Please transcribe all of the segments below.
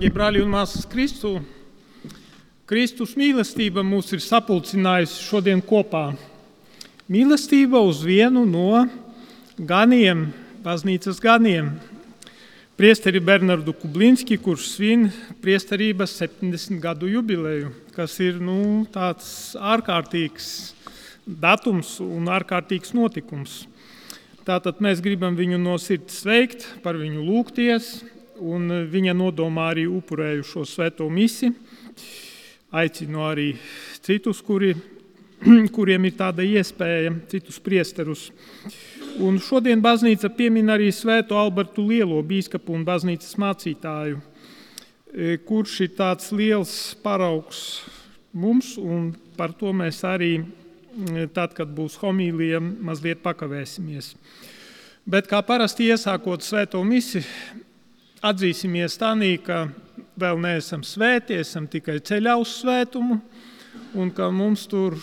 Darbie brāļi un māsas Kristu, Kristus mīlestība mūs ir sapulcinājusi šodien kopā. Mīlestība uz vienu no ganiem, baznīcas ganiem. Priesteri Bernardu Kublinski, kurš svin priesterības 70 gadu jubileju, kas ir nu, tāds ārkārtīgs datums un ārkārtīgs notikums. Tātad mēs gribam viņu no sirds sveikt, par viņu lūgties, un viņa nodomā arī upurējušo svēto misi. Aicinu arī citus, kuri, kuriem ir tāda iespēja, citus priesterus. Un šodien baznīca piemin arī Svēto Albertu Lielo, biskupu un baznīcas mācītāju, kurš ir tāds liels paraugs mums, un par to mēs arī, tad, kad būs homīlija, mazliet pakavēsimies. Bet kā parasti iesākot svēto misiju, atzīsimies tā, ka vēl neesam svēti, esam tikai ceļā uz svētumu, un ka mums tur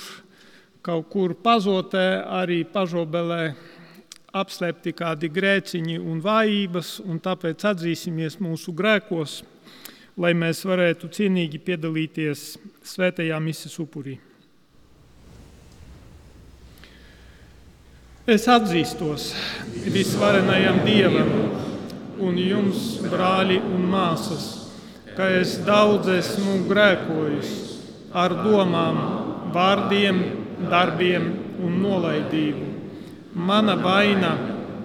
kaut kur pazotē, arī pažobelē apslēpti kādi grēciņi un vājības, un tāpēc atzīsimies mūsu grēkos, lai mēs varētu cienīgi piedalīties svētajā misijas upurī. Es atzīstos visvarenajam Dievam un jums, brāļi un māsas, ka es daudz esmu grēkojis ar domām, vārdiem, darbiem un nolaidību. Mana vaina,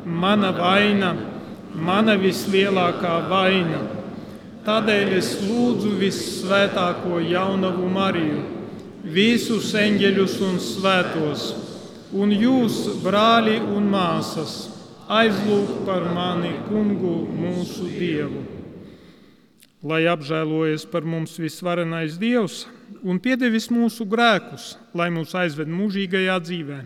mana vaina, mana vislielākā vaina. Tādēļ es lūdzu visvētāko jaunavu Mariju, visus eņģeļus un svētos, un jūs, brāļi un māsas, aizlūgt par mani, kungu, mūsu dievu. Lai apžēlojas par mums visvarenais dievs un piedevis mūsu grēkus, lai mūs aizved mūžīgajā dzīvē.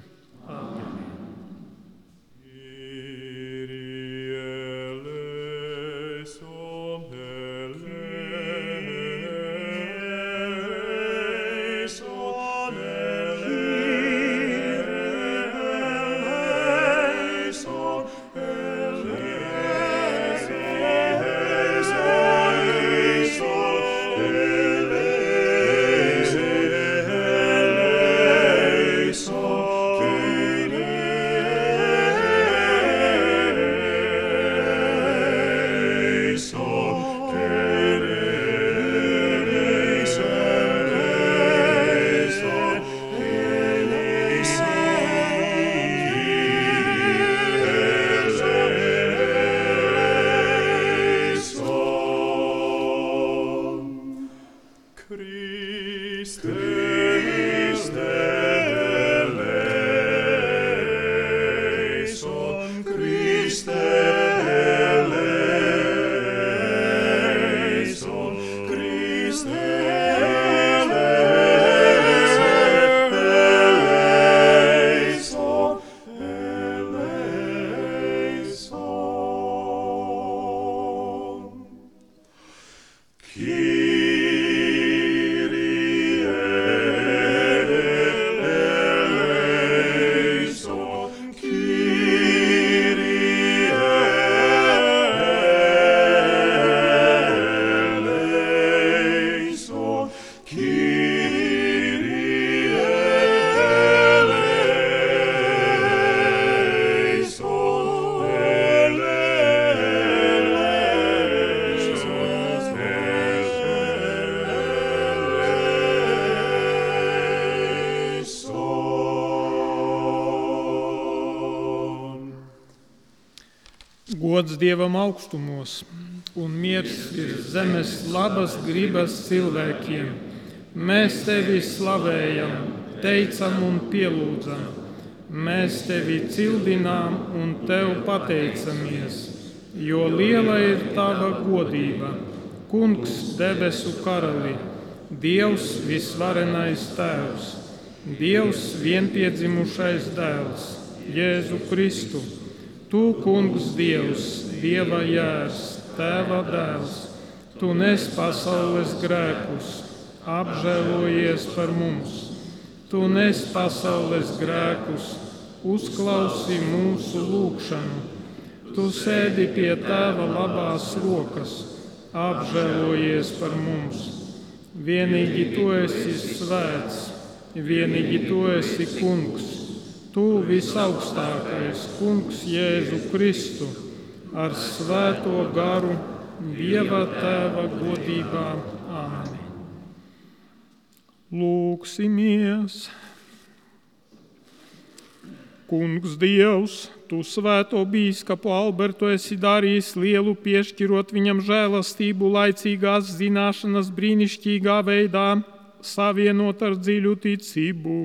Gods Dievam augstumos un miers ir zemes labas gribas cilvēkiem. Mēs tevi slavējam, teicam un pielūdzam. Mēs tevi cildinām un tev pateicamies, jo liela ir tava godība. Kungs, debesu karali, Dievs visvarenais Tēvs, Dievs vienpiedzimušais dēls, Jēzu Kristu Tu, kungs, Dievs, Dieva jērs, Tēva dēls, Tu nes pasaules grēkus, apžēlojies par mums. Tu nes pasaules grēkus, uzklausī mūsu lūgšanu. Tu sēdi pie tēva labās rokas, apžēlojies par mums. Vienīgi tu esi svēts, vienīgi tu esi kungs. Tu visaugstākais kungs Jēzu Kristu ar svēto garu Dieva tēva godībā. Āmen. Lūksimies! Kungs Dievs, tu svēto bīskapu Albertu esi darījis lielu piešķirot viņam žēlastību, laicīgās zināšanas brīnišķīgā veidā, savienot ar dziļu ticību.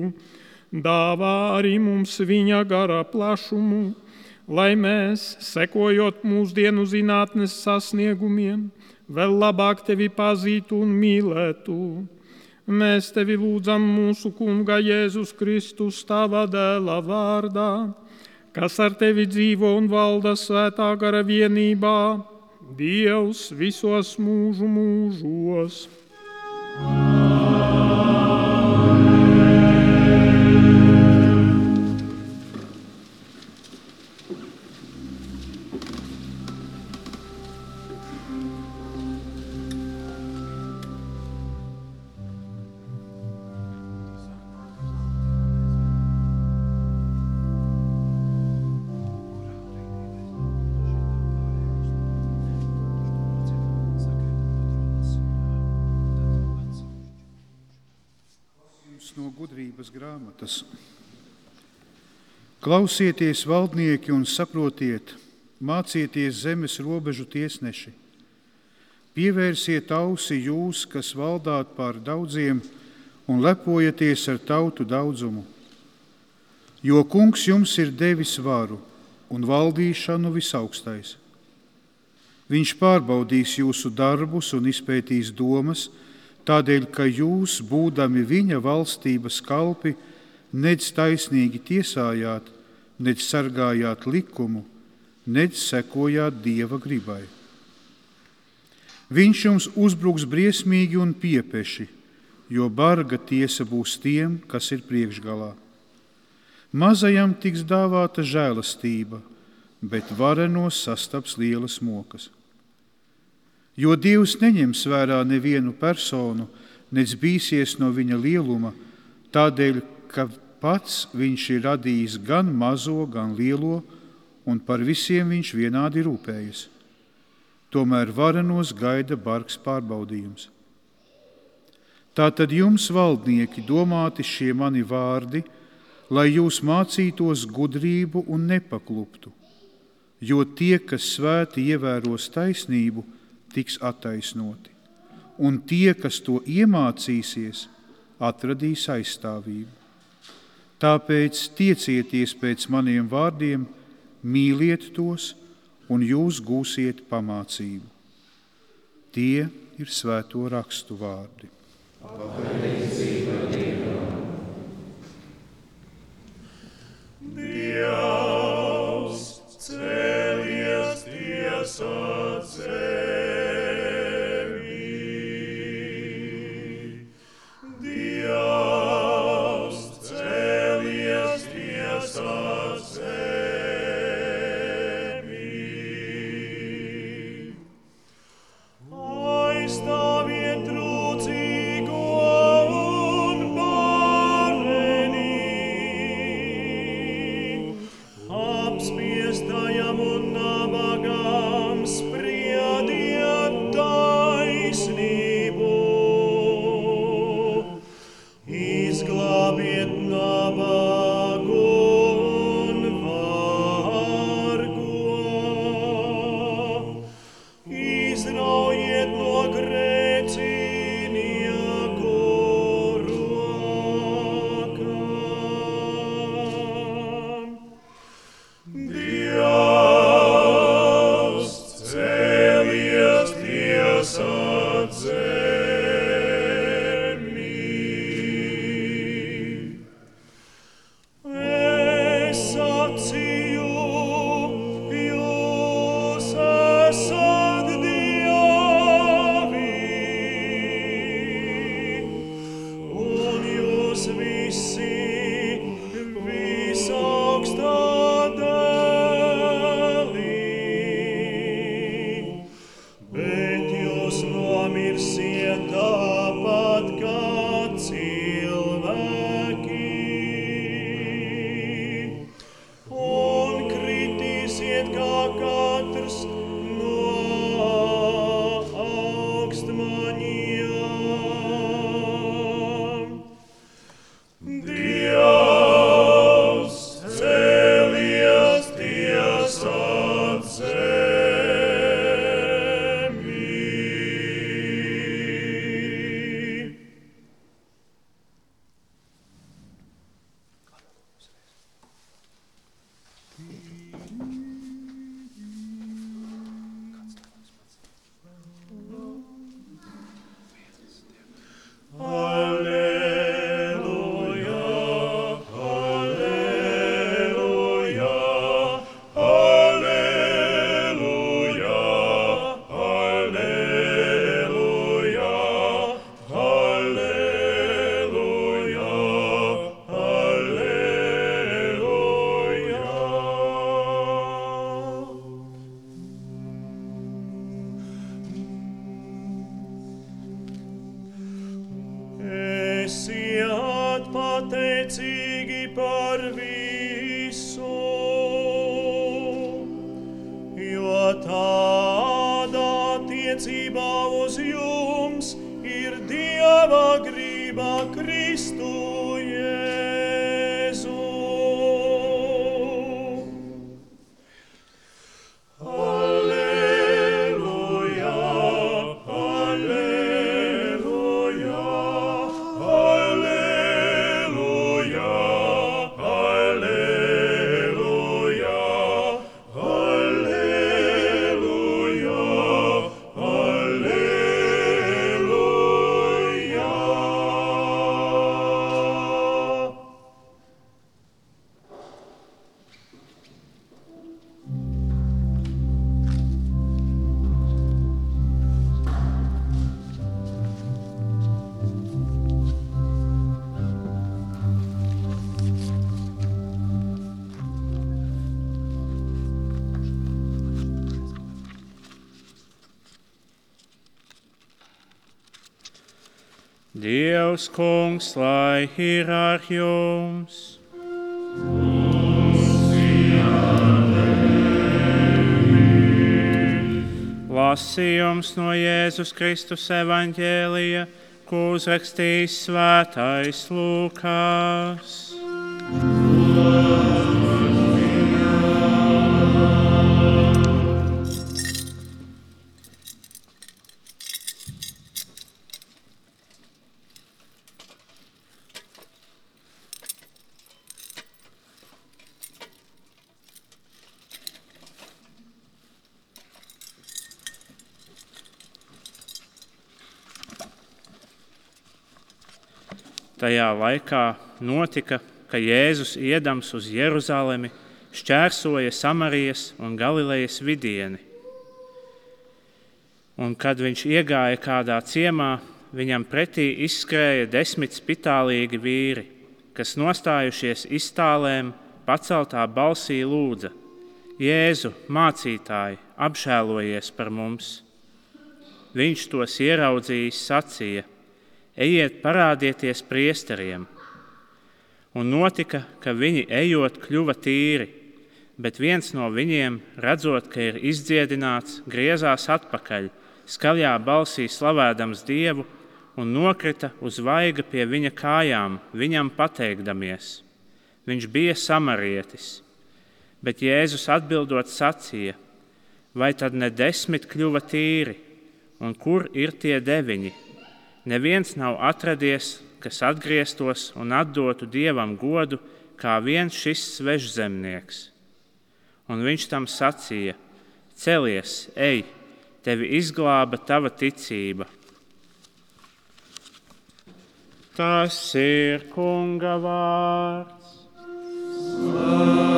Dāvā arī mums viņa gara plašumu lai mēs, sekojot mūsdienu zinātnes sasniegumiem, vēl labāk tevi pazītu un mīlētu. Mēs tevi lūdzam mūsu Kunga Jēzus Kristus, tava dēla vārdā, kas ar tevi dzīvo un valda svētā gara vienībā, Dievs visos mūžu mūžos. gudrības Klausieties, valdnieki, un saprotiet, mācieties zemes robežu tiesneši. Pievērsiet ausi jūs, kas valdāt pār daudziem, un lepojaties ar tautu daudzumu. Jo kungs jums ir devis varu un valdīšanu visaugstais. Viņš pārbaudīs jūsu darbus un izpētīs domas, tādēļ, ka jūs, būdami viņa valstības kalpi, nedz taisnīgi tiesājāt, nedz sargājāt likumu, nedz sekojāt dieva gribai. Viņš jums uzbruks briesmīgi un piepeši, jo barga tiesa būs tiem, kas ir priekšgalā. Mazajam tiks dāvāta žēlastība, bet varenos sastaps lielas mokas. Jo Dievs neņems vērā nevienu personu, nec bīsies no viņa lieluma, tādēļ, ka pats viņš ir radījis gan mazo, gan lielo, un par visiem viņš vienādi rūpējas. Tomēr varenos gaida bargs pārbaudījums. Tātad jums, valdnieki, domāti šie mani vārdi, lai jūs mācītos gudrību un nepakluptu, jo tie, kas svēti ievēros taisnību, tiks attaisnoti, un tie, kas to iemācīsies, atradīs aizstāvību. Tāpēc tiecieties pēc maniem vārdiem, mīliet tos, un jūs gūsiet pamācību. Tie ir svēto rakstu vārdi. Dievs, Dievs kungs, lai ir ar jums! Lasījums no Jēzus Kristus evaņģēlija, ko uzrakstījis svētais Lūkās. Tajā laikā notika, ka Jēzus iedams uz Jeruzalemi šķērsoja Samarijas un Galilejas vidieni. Un, kad viņš iegāja kādā ciemā, viņam pretī izskrēja desmit spitālīgi vīri, kas nostājušies iztālēm, paceltā balsī lūdza: Jēzu, mācītāji, apžēlojies par mums! Viņš tos ieraudzījis, sacīja: ejiet, parādieties priesteriem. Un notika, ka viņi ejot, kļuva tīri, bet viens no viņiem, redzot, ka ir izdziedināts, griezās atpakaļ, skaļā balsī slavējams Dievu un nokrita uz vaiga pie viņa kājām, viņam pateikdamies. Viņš bija samarietis, bet Jēzus atbildot sacīja: Vai tad ne desmit kļuva tīri, un kur ir tie deviņi? Neviens nav atradies, kas atgrieztos un atdotu dievam godu, kā viens šis svežzemnieks. Un viņš tam sacīja: Celies, ej, tevi izglāba tava ticība. Tas ir kunga vārds. Slāv!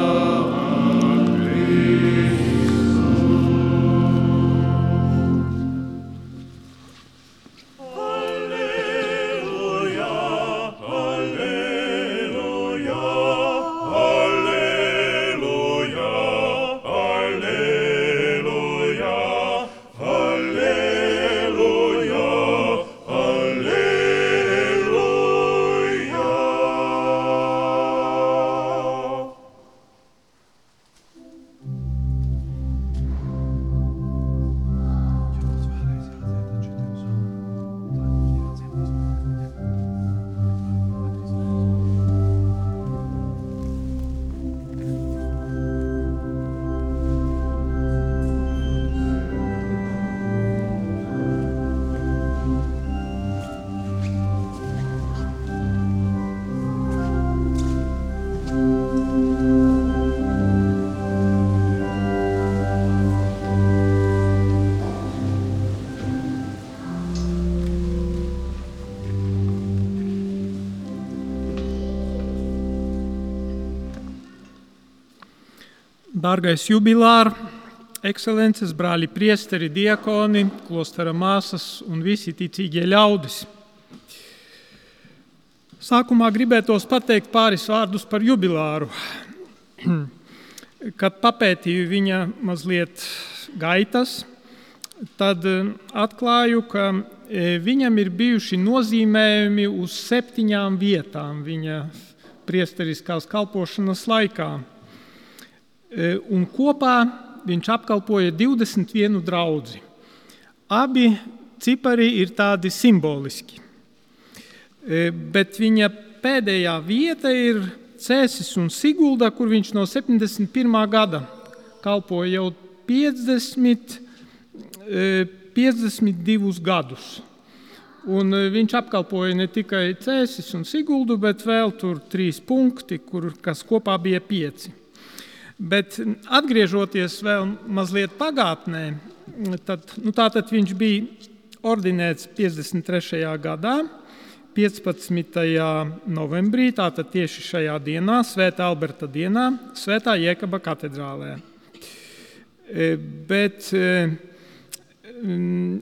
Dārgais jubilārs, ekscelences, brāļi, priesteri, diakoni, klostera māsas un visi ticīgie ļaudis. Sākumā gribētos pateikt pāris vārdus par jubilāru. Kad papētīju viņa mazliet gaitas, tad eh, atklāju, ka eh, viņam ir bijuši nozīmējumi uz septiņām vietām viņa priesteriskās kalpošanas laikā. Eh, un kopā viņš apkalpoja 21 draugu. Abi cipari ir tādi simboliski. Bet viņa pēdējā vieta ir Cēsis un Sigulda, kur viņš no 71. gada kalpoja jau 50 52 gadus. Un viņš apkalpoja ne tikai Cēsis un Siguldu, bet vēl tur trīs punkti, kur, kas kopā bija pieci. Bet atgriežoties vēl mazliet pagātnē, tad, nu, tātad viņš bija ordinēts 53. gadā, 15. novembrī, tātad tieši šajā dienā, Svētā Alberta dienā, Svētā Jēkaba katedrālē. Bet Mm,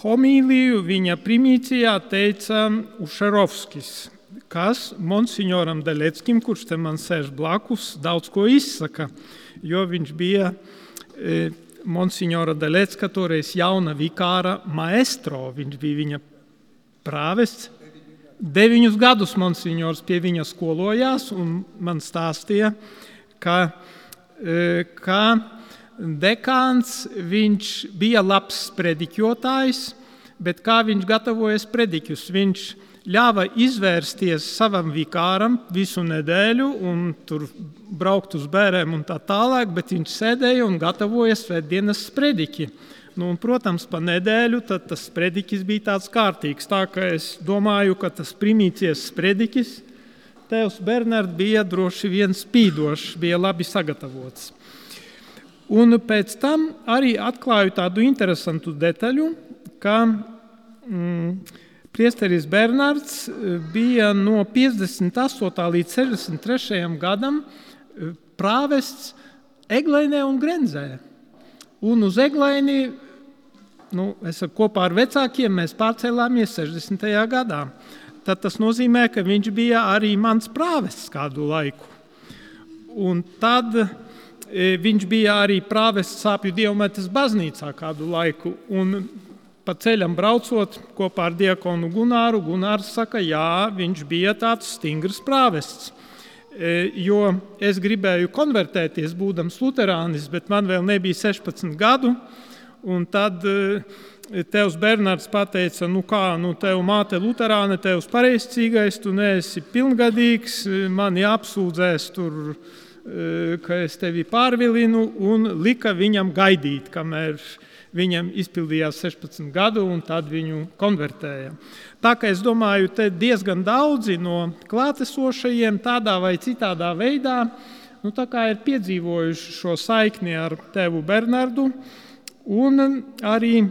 homīliju viņa primīcijā teica Ušarovskis, kas monsignoram Deleckim, kurš te man sēž blakus, daudz ko izsaka, jo viņš bija e, monsignora Delecka, toreiz jauna vikāra maestro, viņš bija viņa prāvests. Deviņus gadus monsignors pie viņa skolojās un man stāstīja, ka, e, ka dekāns, viņš bija labs prediķotājs, bet kā viņš gatavojas prediķus? Viņš ļāva izvērsties savam vikāram visu nedēļu, un tur braukt uz bērniem un tā tālāk, bet viņš sēdēja un gatavoja svētdienas sprediķi. Nu, un, protams, pa nedēļu tas sprediķis bija tāds kārtīgs. Tā kā es domāju, ka tas primīcies sprediķis, tevs Bernards bija droši vien spīdošs, bija labi sagatavots. Un pēc tam arī atklāju tādu interesantu detaļu, ka mm, Priesteris Bernards eh, bija no 58. līdz 63. gadam eh, prāvests Eglēnē un Grenzē. Un uz Eglēni nu, kopā ar vecākiem mēs pārcēlāmies 60. gadā. Tad tas nozīmē, ka viņš bija arī mans prāvests kādu laiku. Un tad E, viņš bija arī prāvests sāpju dievmetas baznīcā kādu laiku. Un pa ceļam braucot kopā ar diakonu Gunāru, Gunārs saka, jā, viņš bija tāds stingrs prāvests. E, jo es gribēju konvertēties, būdams luterānis, bet man vēl nebija 16 gadu. Un tad e, Tevs Bernards teica, nu kā, nu tev māte Lutāna, tevs pareizcīgais, tu neesi pilngadīgs, man jāapsūdzēs tur Eh, ka es tevi pārvilinu, un lika viņam gaidīt, kamēr viņam izpildījās 16 gadu, un tad viņu konvertēja. Tā kā es domāju, te diezgan daudzi no klātesošajiem tādā vai citādā veidā nu, ir piedzīvojuši šo saikni ar tevu Bernardu, un arī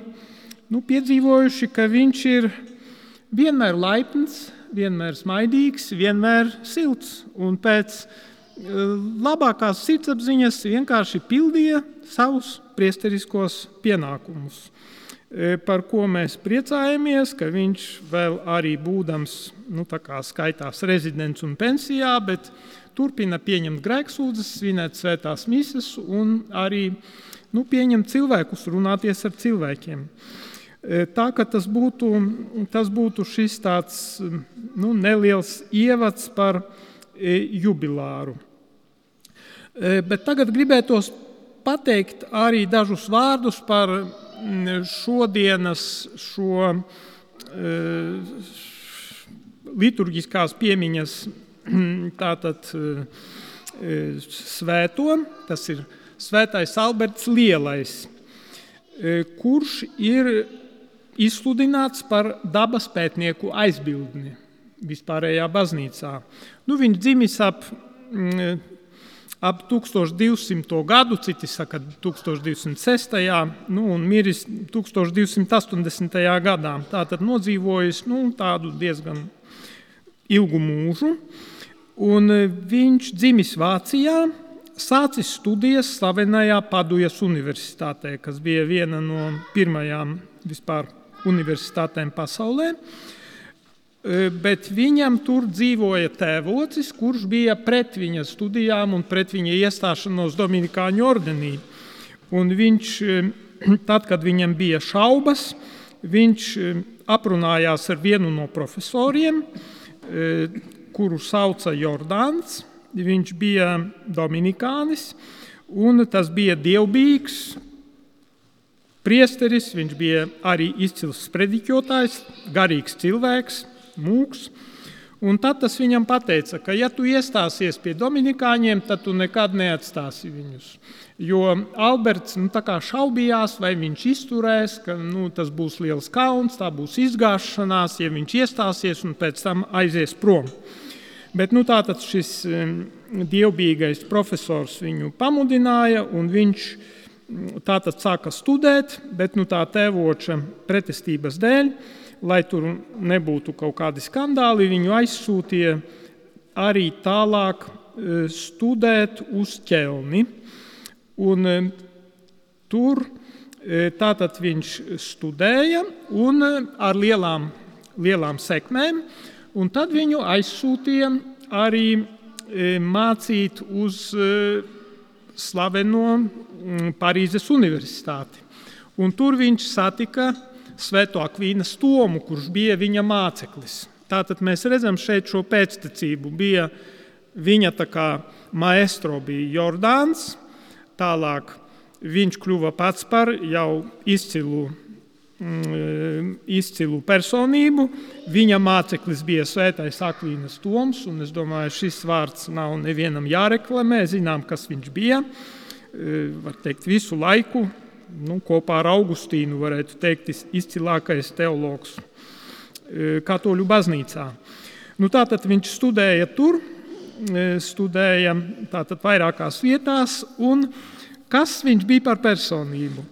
nu, piedzīvojuši, ka viņš ir vienmēr laipns, vienmēr smaidīgs, vienmēr silts. Un pēc labākās sirdsapziņas vienkārši pildīja savus priesteriskos pienākumus, e, par ko mēs priecājamies, ka viņš vēl arī būdams nu, skaitās rezidents un pensijā, bet turpina pieņemt grēksūdzes, svinēt svētās misijas un arī nu, pieņemt cilvēkus, runāties ar cilvēkiem. E, tā ka tas būtu, tas būtu šis tāds nu, neliels ievads par e, jubilāru. Bet tagad gribētos pateikt arī dažus vārdus par šodienas šo liturģiskās piemiņas tātad, svēto, tas ir Svētais Alberts Lielais, kurš ir izsludināts par dabas pētnieku aizbildni vispārējā baznīcā. Nu, viņš dzimis ap ap 1200. gadu, citi saka 1206. Nu, un miris 1280. gadā. Tātad nodzīvojis nu, tādu diezgan ilgu mūžu. Un e, viņš dzimis Vācijā, sācis studijas slavenajā Padujas Universitātē, kas bija viena no pirmajām vispār universitātēm pasaulē. E, bet viņam tur dzīvoja tēvocis, kurš bija pret viņa studijām un pret viņa iestāšanos Dominikāņu ordenī. Un viņš, tad, kad viņam bija šaubas, viņš aprunājās ar vienu no profesoriem, kuru sauca Jordāns. Viņš bija Dominikānis, un tas bija dievbijīgs priesteris. Viņš bija arī izcils sprediķotājs, garīgs cilvēks, mūks. Un tad tas viņam teica, ka, ja tu iestāsies pie Dominikāņiem, tad tu nekad neatstāsi viņus. Jo Alberts nu, šaubījās, vai viņš izturēs, ka nu, tas būs liels kauns, tā būs izgāšanās, ja viņš iestāsies un pēc tam aizies prom. Bet nu, tātad šis dievbijīgais profesors viņu pamudināja, un viņš tātad sāka studēt, bet nu, tā tēvoča pretestības dēļ lai tur nebūtu kaut kādi skandāli, viņu aizsūtīja arī tālāk e, studēt uz ķelni. Un e, tur e, tātad viņš studēja un ar lielām, lielām sekmēm, un tad viņu aizsūtīja arī mācīt uz slaveno Parīzes universitāti. Un tur viņš satika Svēto Akvīnas Tomu, kurš bija viņa māceklis. Tātad mēs redzam šeit šo pēctecību. Bija viņa maestro bija Jordāns, tālāk viņš kļuva pats par jau izcilu, mm, izcilu personību. Viņa māceklis bija Svētais Akvīnas Toms, un es domāju, šis vārds nav nevienam jāreklamē. Zinām, kas viņš bija. Var teikt, visu laiku nu, kopā ar Augustīnu, varētu teikt, izcilākais teologs e, Katoļu baznīcā. Nu, tātad viņš studēja tur, e, studēja tātad vairākās vietās, un kas viņš bija par personību?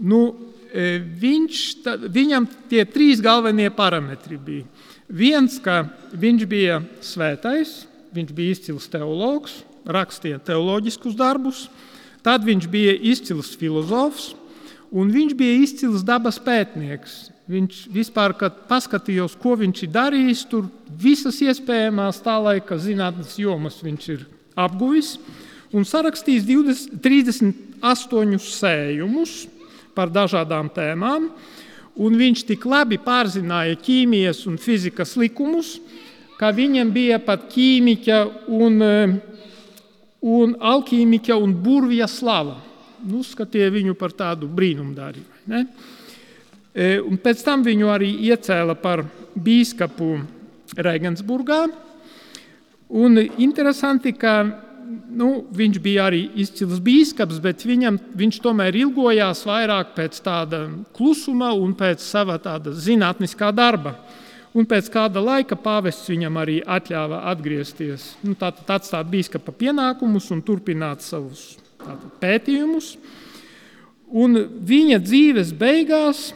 Nu, e, viņš, tā, viņam tie trīs galvenie parametri bija. Viens, ka viņš bija svētais, viņš bija izcils teologs, rakstīja teoloģiskus darbus, Tad viņš bija izcils filozofs, un viņš bija izcils dabas pētnieks. Viņš vispār, kad paskatījos, ko viņš ir darījis, tur visas iespējamās tā laika zinātnes jomas viņš ir apguvis un sarakstījis 20, 38 sējumus par dažādām tēmām. Un viņš tik labi pārzināja ķīmijas un fizikas likumus, ka viņam bija pat ķīmiķa un un alķīmiķa un burvija slava. Nu, skatīja viņu par tādu brīnumdārību. E, un pēc tam viņu arī iecēla par bīskapu Regensburgā. Un interesanti, ka nu, viņš bija arī izcils biskups, bet viņam, viņš tomēr ilgojās vairāk pēc tāda klusuma un pēc sava zinātniskā darba. Un pēc kāda laika pāvests viņam arī atļāva atgriezties, nu, tātad atstāt biskupa pienākumus un turpināt savus tātad, pētījumus. Un viņa dzīves beigās,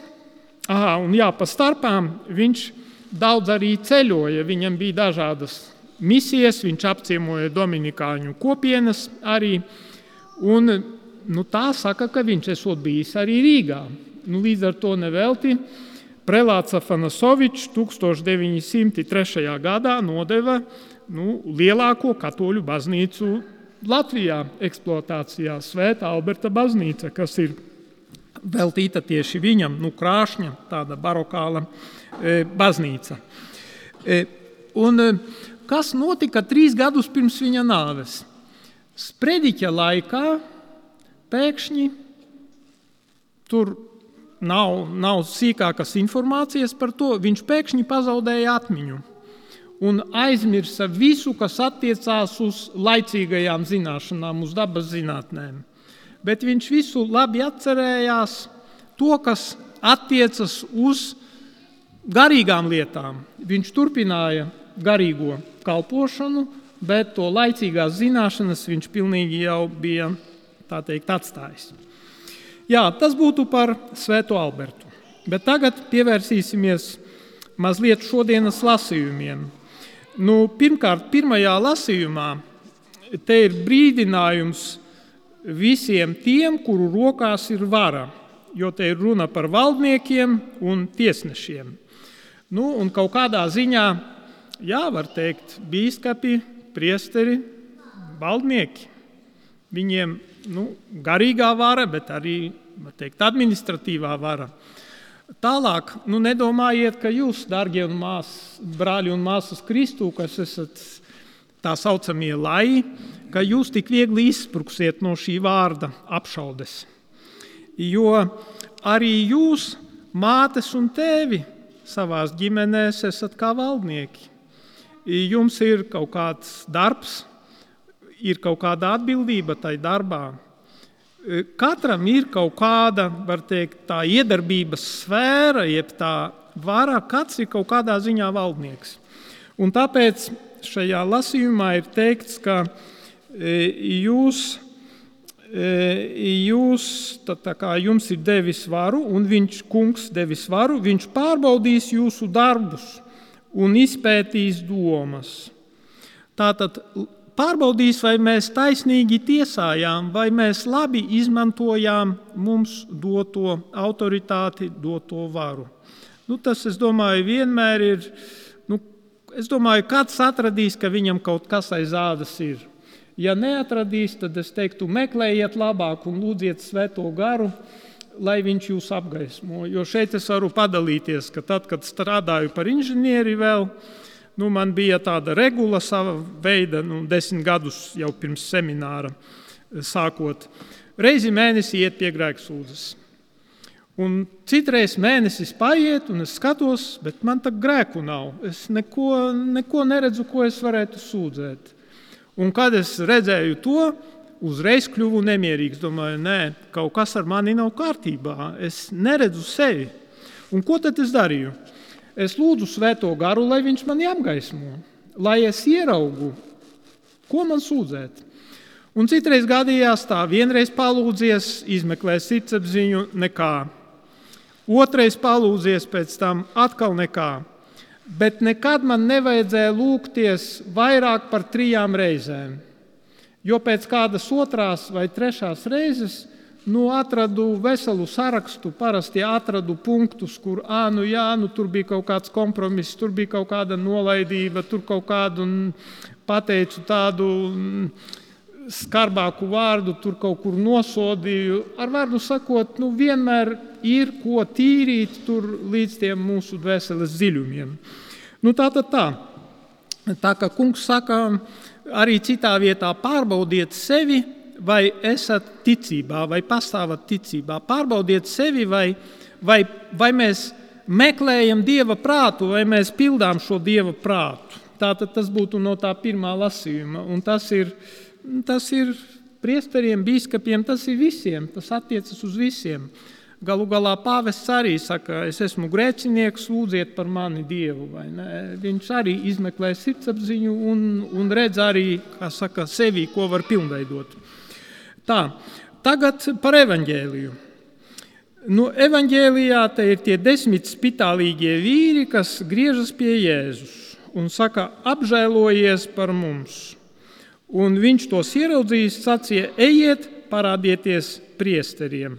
aha, un jā, pa starpām viņš daudz arī ceļoja. Viņam bija dažādas misijas, viņš apciemoja Dominikāņu kopienas arī. Un, nu, tā saka, ka viņš esot bijis arī Rīgā. Nu, līdz ar to nevelti Prelāts Afanasovičs 1903. gadā nodeva nu, lielāko katoļu baznīcu Latvijā eksploatācijā, Svētā Alberta baznīca, kas ir veltīta tieši viņam, nu, krāšņa, tāda barokāla e, baznīca. E, un, e, kas notika trīs gadus pirms viņa nāves? Sprediķa laikā pēkšņi tur nav, nav sīkākas informācijas par to, viņš pēkšņi pazaudēja atmiņu un aizmirsa visu, kas attiecās uz laicīgajām zināšanām, uz dabas zinātnēm. Bet viņš visu labi atcerējās to, kas attiecas uz garīgām lietām. Viņš turpināja garīgo kalpošanu, bet to laicīgās zināšanas viņš pilnīgi jau bija teikt, atstājis. Jā, tas būtu par Svēto Albertu. Bet tagad pievērsīsimies mazliet šodienas lasījumiem. Nu, pirmkārt, pirmajā lasījumā te ir brīdinājums visiem tiem, kuru rokās ir vara, jo te ir runa par valdniekiem un tiesnešiem. Nu, un kaut kādā ziņā, jā, var teikt, biskupi, priesteri, valdnieki. Viņiem nu, garīgā vara, bet arī teikt, administratīvā vara. Tālāk, nu, nedomājiet, ka jūs, darbie brāļi un māsas Kristū, kas esat tā saucamie lai, ka jūs tik viegli izspruksiet no šī vārda apšaudes. Jo arī jūs, mātes un tēvi, savā ģimenēs esat kā valdnieki. Jums ir kaut kāds darbs, ir kaut kāda atbildība tai darbā. Katram ir kaut kāda, var teikt, tā iedarbības sfēra, jeb tā vara, katrs ir kaut kādā ziņā valdnieks. Un tāpēc šajā lasījumā ir teikts, ka e, jūs jūs, tā, tā kā jums ir devis varu, un viņš, kungs, devis varu, viņš pārbaudīs jūsu darbus un izpētīs domas. Tātad pārbaudīs, vai mēs taisnīgi tiesājām, vai mēs labi izmantojām mums doto autoritāti, doto varu. Nu, tas, es domāju, vienmēr ir. Nu, es domāju, kāds atradīs, ka viņam kaut kas aiz ādas ir. Ja neatradīs, tad es teiktu, meklējiet labāk un lūdziet svēto garu, lai viņš jūs apgaismo. Jo šeit es varu padalīties, ka tad, kad strādāju par inženieri vēl, nu, man bija tāda regula sava veida, nu, desmit gadus jau pirms semināra sākot. Reizi mēnesī iet pie grēksūdzes. Un citreiz mēnesis paiet, un es skatos, bet man tā grēku nav. Es neko, neko neredzu, ko es varētu sūdzēt. Un kad es redzēju to, uzreiz kļuvu nemierīgs. Domāju, nē, kaut kas ar mani nav kārtībā. Es neredzu sevi. Un ko tad es darīju? Es lūdzu Svēto garu, lai viņš mani apgaismo, lai es ieraugu, ko man sūdzēt. Un citreiz gadījās tā, vienreiz palūdzies, izmeklēs sirdsapziņu, nekā. Otrais palūdzies, pēc tam atkal nekā bet nekad man nevajadzēja lūgties vairāk par trijām reizēm. Jo pēc kādas otrās vai trešās reizes nu, atradu veselu sarakstu, parasti atradu punktus, kur ā, nu, jā, nu, tur bija kaut kāds kompromiss, tur bija kaut kāda nolaidība, tur kaut kādu pateicu tādu skarbāku vārdu, tur kaut kur nosodīju. Ar vārdu sakot, nu, vienmēr ir ko tīrīt līdz tiem mūsu dvēseles dziļumiem. Nu, tā tad tā. Tā kā kungs saka, arī citā vietā pārbaudiet sevi, vai esat ticībā, vai pastāvat ticībā. Pārbaudiet sevi, vai, vai, vai mēs meklējam dieva prātu, vai mēs pildām šo dieva prātu. Tātad tas būtu no tā pirmā lasījuma. Un tas ir, tas ir priesteriem, biskupiem, tas ir visiem, tas attiecas uz visiem. Galu galā pāvests arī saka, es esmu grēcinieks, lūdziet par mani Dievu. Viņš arī izmeklē sirdsapziņu un, un redz arī saka, sevi, ko var pilnveidot. Tā, tagad par evaņģēliju. Nu, evaņģēlijā te ir tie desmit spitālīgie vīri, kas griežas pie Jēzus un saka, apžēlojies par mums. Un viņš tos ieraudzījis, sacīja, ejiet, parādieties priesteriem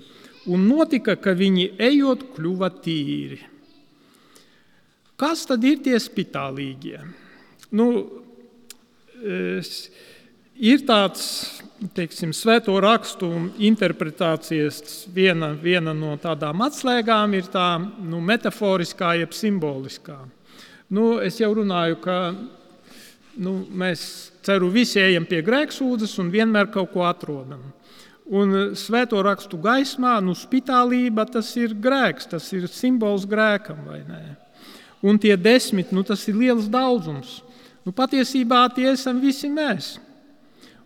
un notika, ka viņi ejot, kļuva tīri. Kas tad ir tie spitālīgie? Nu, ir tāds teiksim, svēto rakstu interpretācijas, viena, viena no tādām atslēgām ir tā nu, metaforiskā, jeb simboliskā. Nu, es jau runāju, ka nu, mēs ceru visi ejam pie grēksūdzes un vienmēr kaut ko atrodam. Un svēto rakstu gaismā, nu, spitālība tas ir grēks, tas ir simbols grēkam, vai ne? Un tie desmit, nu, tas ir liels daudzums. Nu, patiesībā tie esam visi mēs.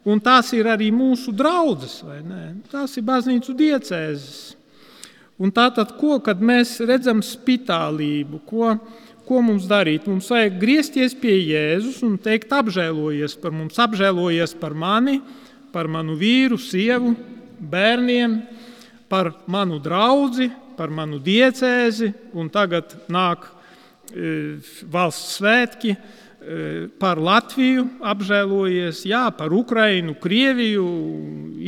Un tās ir arī mūsu draudzes, vai ne? Tās ir baznīcu diecēzes. Un tātad, ko, kad mēs redzam spitālību, ko, ko mums darīt? Mums vajag griezties pie Jēzus un teikt, apžēlojies par mums, apžēlojies par mani, par manu vīru, sievu, bērniem, par manu draugu, par manu diecēzi, un tagad nāk e, valsts svētki, par Latviju apžēlojies, jā, par Ukrajinu, Krieviju,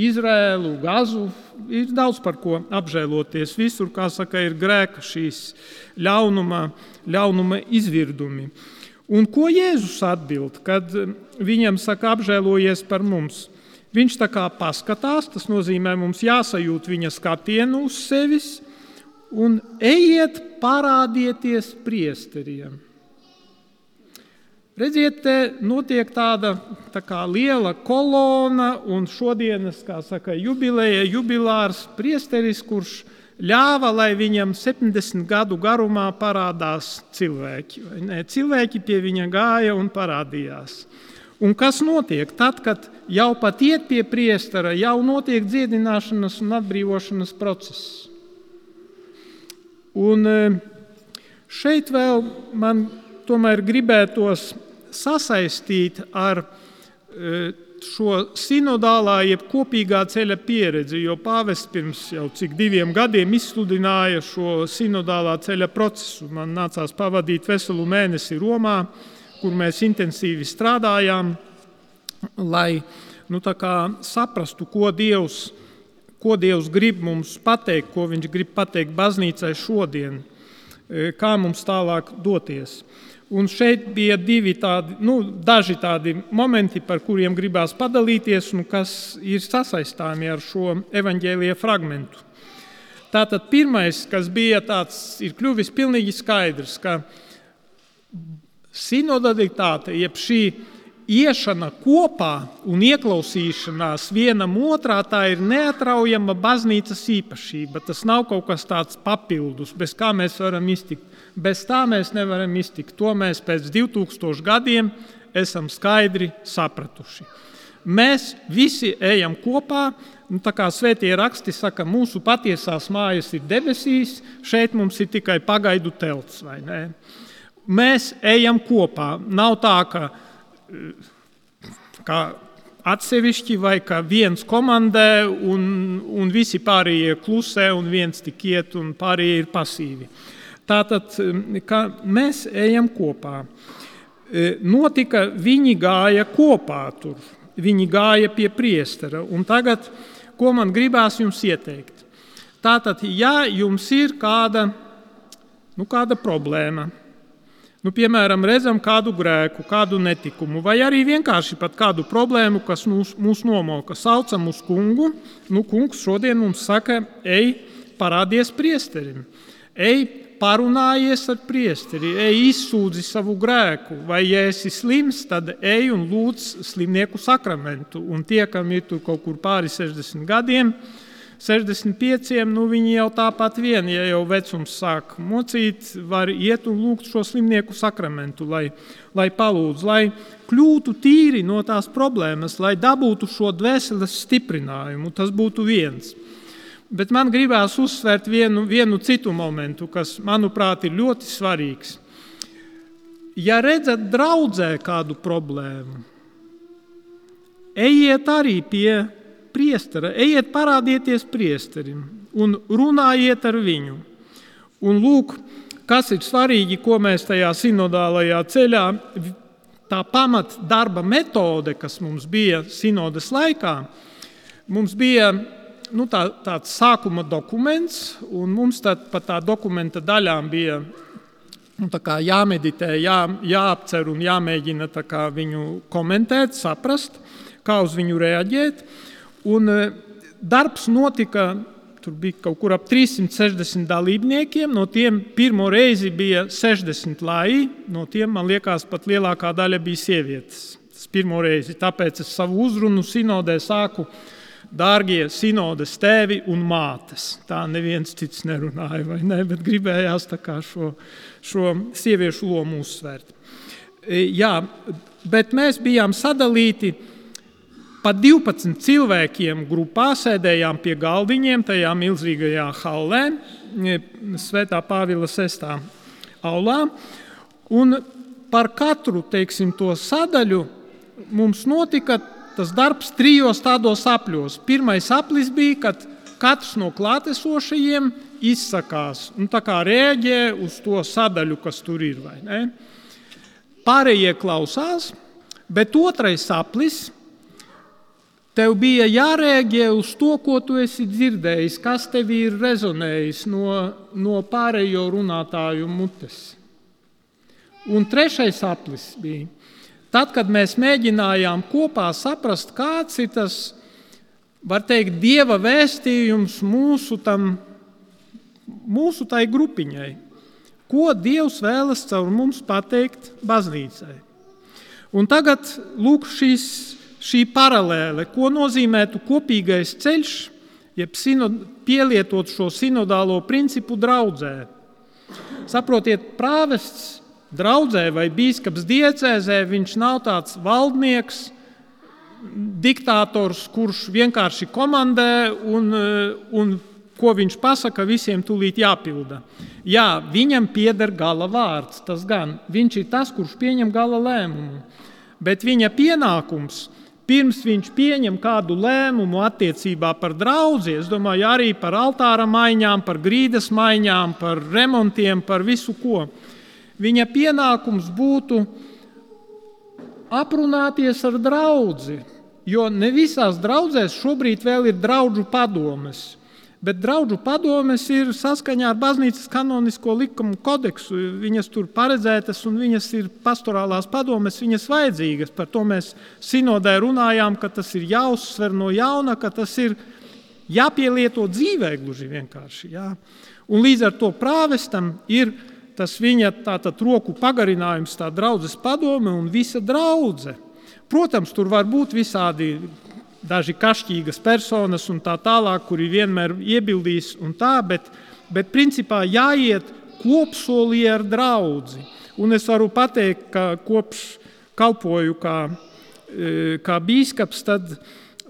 Izrēlu, Gazu. Ir daudz par ko apžēloties. Visur, kā saka, ir grēka šīs ļaunuma, ļaunuma izvirdumi. Un ko Jēzus atbild, kad viņam saka, apžēlojies par mums? Viņš tā kā paskatās, tas nozīmē, mums jāsajūt viņa skatienu uz sevis un ejiet, parādieties priesteriem. Redziet, te notiek tāda tā kā liela kolona, un šodienas, saka, jubileja, jubilārs priesteris, kurš ļāva, lai viņam 70 gadu garumā parādās cilvēki. Cilvēki pie viņa gāja un parādījās. Un kas notiek tad, kad jau pat iet pie priestera, jau notiek dziedināšanas un atbrīvošanas process? Un e, šeit vēl man tomēr gribētos sasaistīt ar e, šo sinodālā, jeb kopīgā ceļa pieredzi, jo pāvests pirms jau cik diviem gadiem izsludināja šo sinodālā ceļa procesu. Man nācās pavadīt veselu mēnesi Romā, kur mēs intensīvi strādājām, lai nu, saprastu, ko Dievs, ko Dievs grib mums pateikt, ko Viņš grib pateikt baznīcai šodien, e, kā mums tālāk doties. Un šeit bija divi tādi, nu, daži tādi momenti, par kuriem gribās padalīties, un kas ir sasaistāmi ar šo evaņģēlīja fragmentu. Tātad pirmais, kas bija tāds, ir kļuvis pilnīgi skaidrs, ka sinodalitāte, jeb šī iešana kopā un ieklausīšanās vienam otrā, tā ir neatraujama baznīcas īpašība. Tas nav kaut kas tāds papildus, bez kā mēs varam iztikt. Bez tā mēs nevaram iztikt. To mēs pēc 2000 gadiem esam skaidri sapratuši. Mēs visi ejam kopā. Nu, tā kā svētie raksti saka, mūsu patiesās mājas ir debesīs, šeit mums ir tikai pagaidu telts. Mēs ejam kopā. Nav tā, ka kā atsevišķi, vai ka viens komandē un, un visi pārējie klusē, un viens tik iet, un pārējie ir pasīvi. Tātad mēs ejam kopā. E, notika, viņi gāja kopā tur, viņi gāja pie priestera. Un tagad, ko man gribās jums ieteikt? Tātad, ja jums ir kāda, nu, kāda problēma, nu, piemēram, redzam kādu grēku, kādu netikumu, vai arī vienkārši kādu problēmu, kas mūs, mūs nomoka, saucam uz kungu, nu, kungs šodien mums saka, ej, parādies priesterim. Ej, parunājies ar priesteri, ej, izsūdzi savu grēku, vai, ja esi slims, tad ej un lūdz slimnieku sakramentu. Un tie, kam ir kaut kur pāri 60 gadiem, 65, nu viņi jau tāpat vien, ja jau vecums sāk mocīt, var iet un lūgt šo slimnieku sakramentu, lai, lai palūdz, lai kļūtu tīri no tās problēmas, lai dabūtu šo dvēseles stiprinājumu. Tas būtu viens. Bet man gribās uzsvērt vienu, vienu citu momentu, kas, manuprāt, ir ļoti svarīgs. Ja redzat draudzē kādu problēmu, ejiet arī pie priestera, ejiet parādieties priesterim un runājiet ar viņu. Un lūk, kas ir svarīgi, ko mēs tajā sinodālajā ceļā, tā pamatdarba metode, kas mums bija sinodas laikā, mums bija nu, tā, tāds sākuma dokuments, un mums pa tā dokumenta daļām bija nu, jāmeditē, jā, jāapcer un jāmēģina viņu komentēt, saprast, kā uz viņu reaģēt. Un e, darbs notika. Tur bija kaut kur ap 360 dalībniekiem, no tiem pirmo reizi bija 60 lai. No tiem, man liekas, pat lielākā daļa bija sievietes. Tas pirmo reizi. Tāpēc es savu uzrunu sinodē sāku uh, Dārgie sinodas tēvi un mātes. Tā neviens cits nerunāja, vai ne? Bet gribējās šo, šo sieviešu lomu uzsvērt. E, jā, bet mēs bijām sadalīti pa 12 cilvēkiem grupā, sēdējām pie galdiņiem tajā milzīgajā hallē, e, Svētā Pāvila sestā aulā. Un par katru teiksim, to sadaļu mums notika tas darbs trijos tādos apļos. Pirmais aplis bija, kad katrs no klātesošajiem izsakās, kā rēģē uz to sadaļu, kas tur ir. pārējie klausās, bet otrais saplis. Tev bija jārēģē uz to, ko tu esi dzirdējis, kas tev ir rezonējis no, no pārējo runātāju mutes. Un trešais saplis bija, tad, kad mēs mēģinājām kopā saprast, kāds ir tas, var teikt, dieva vēstījums mūsu, tam, mūsu tai grupiņai. Ko Dievs vēlas caur mums pateikt baznīcai? Un tagad lūk šīs, šī paralēle, ko nozīmētu kopīgais ceļš, jeb sinod, pielietot šo sinodālo principu draudzē. Saprotiet, prāvests draudzē vai bīskaps diecēzē, viņš nav tāds valdnieks, diktators, kurš vienkārši komandē un, un ko viņš pasaka, visiem tūlīt jāpilda. Jā, viņam pieder gala vārds, tas gan. Viņš ir tas, kurš pieņem gala lēmumu. Bet viņa pienākums, pirms viņš pieņem kādu lēmumu attiecībā par draugu, es domāju, arī par altāra maiņām, par grīdas maiņām, par remontiem, par visu ko. Viņa pienākums būtu aprunāties ar draugu, jo ne visās draudzēs šobrīd vēl ir draugu padomes. Bet draugu padomes ir saskaņā ar baznīcas kanonisko likumu kodeksu. Viņas tur paredzētas un viņas ir pastorālās padomes, viņas vajadzīgas. Par to mēs sinodē runājām, ka tas ir jāuzsver no jauna, ka tas ir jāpielieto dzīvē gluži vienkārši. Jā. Un līdz ar to prāvestam ir tas viņa tātad, roku pagarinājums, tā draudzes padome un visa draudzene. Protams, tur var būt visādi daži kašķīgas personas un tā tālāk, kuri vienmēr iebildīs un tā, bet, bet principā jāiet kopsolī ar draugu. Un es varu pateikt, ka kopš kalpoju kā, e, kā bīskaps, tad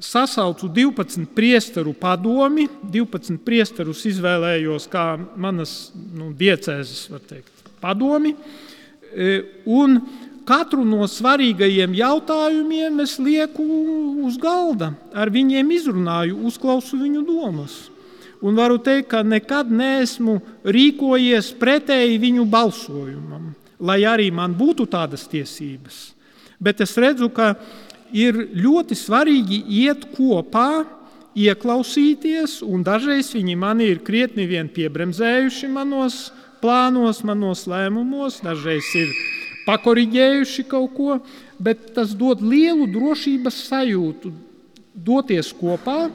sasaucu 12 priesteru padomi, 12 priesterus izvēlējos kā manas nu, diecēzes, teikt, padomi. E, un katru no svarīgajiem jautājumiem es lieku uz galda, ar viņiem izrunāju, uzklausu viņu domas. Un varu teikt, ka nekad neesmu rīkojies pretēji viņu balsojumam, lai arī man būtu tādas tiesības. Bet es redzu, ka ir ļoti svarīgi iet kopā, ieklausīties, un dažreiz viņi man ir krietni vien piebremzējuši manos plānos, manos lēmumos, dažreiz ir pakoriģējuši kaut ko, bet tas dod lielu drošības sajūtu doties kopā.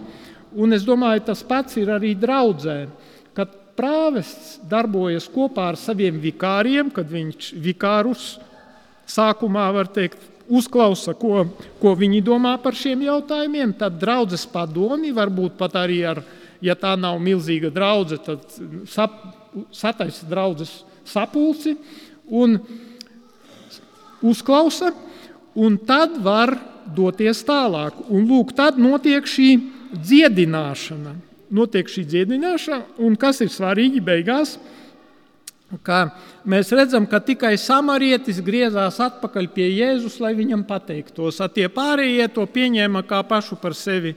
Un es domāju, tas pats ir arī draudzē. Kad prāvests darbojas kopā ar saviem vikāriem, kad viņš vikārus sākumā var teikt, uzklausa, ko, ko viņi domā par šiem jautājumiem, tad draudzes padomi varbūt pat arī ar, ja tā nav milzīga draudzene, tad sap, sataisa draudzes sapulci. Un, uzklausa, un tad var doties tālāk. Un lūk, tad notiek šī dziedināšana. Notiek šī dziedināšana, un kas ir svarīgi beigās, ka mēs redzam, ka tikai samarietis griezās atpakaļ pie Jēzus, lai viņam pateiktos. A tie pārējie to pieņēma kā pašu par sevi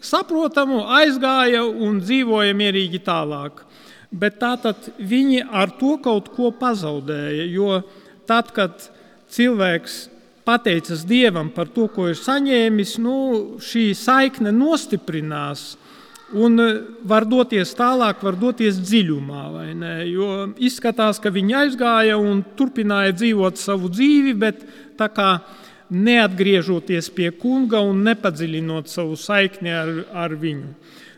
saprotamu, aizgāja un dzīvoja mierīgi tālāk. Bet tātad viņi ar to kaut ko pazaudēja, jo tad, kad cilvēks pateicas Dievam par to, ko ir saņēmis, nu, šī saikne nostiprinās. Un e, var doties tālāk, var doties dziļumā. Jo izskatās, ka viņi aizgāja un turpināja dzīvot savu dzīvi, bet tā kā neatgriežoties pie kunga un nepadziļinot savu saikni ar, ar viņu.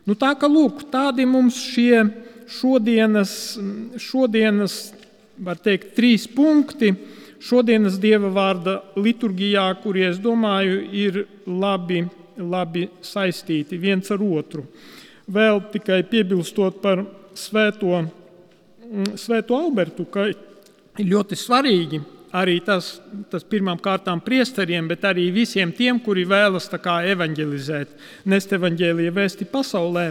Nu, tā kā lūk, tādi mums šie šodienas, šodienas var teikt, trīs punkti šodienas dieva vārda liturgijā, kuri, es domāju, ir labi, labi saistīti viens ar otru. Vēl tikai piebilstot par svēto, mm, svēto Albertu, ka ļoti svarīgi arī tas, tas pirmām kārtām priesteriem, bet arī visiem tiem, kuri vēlas evanģelizēt, nest evanģēlīju vēsti pasaulē,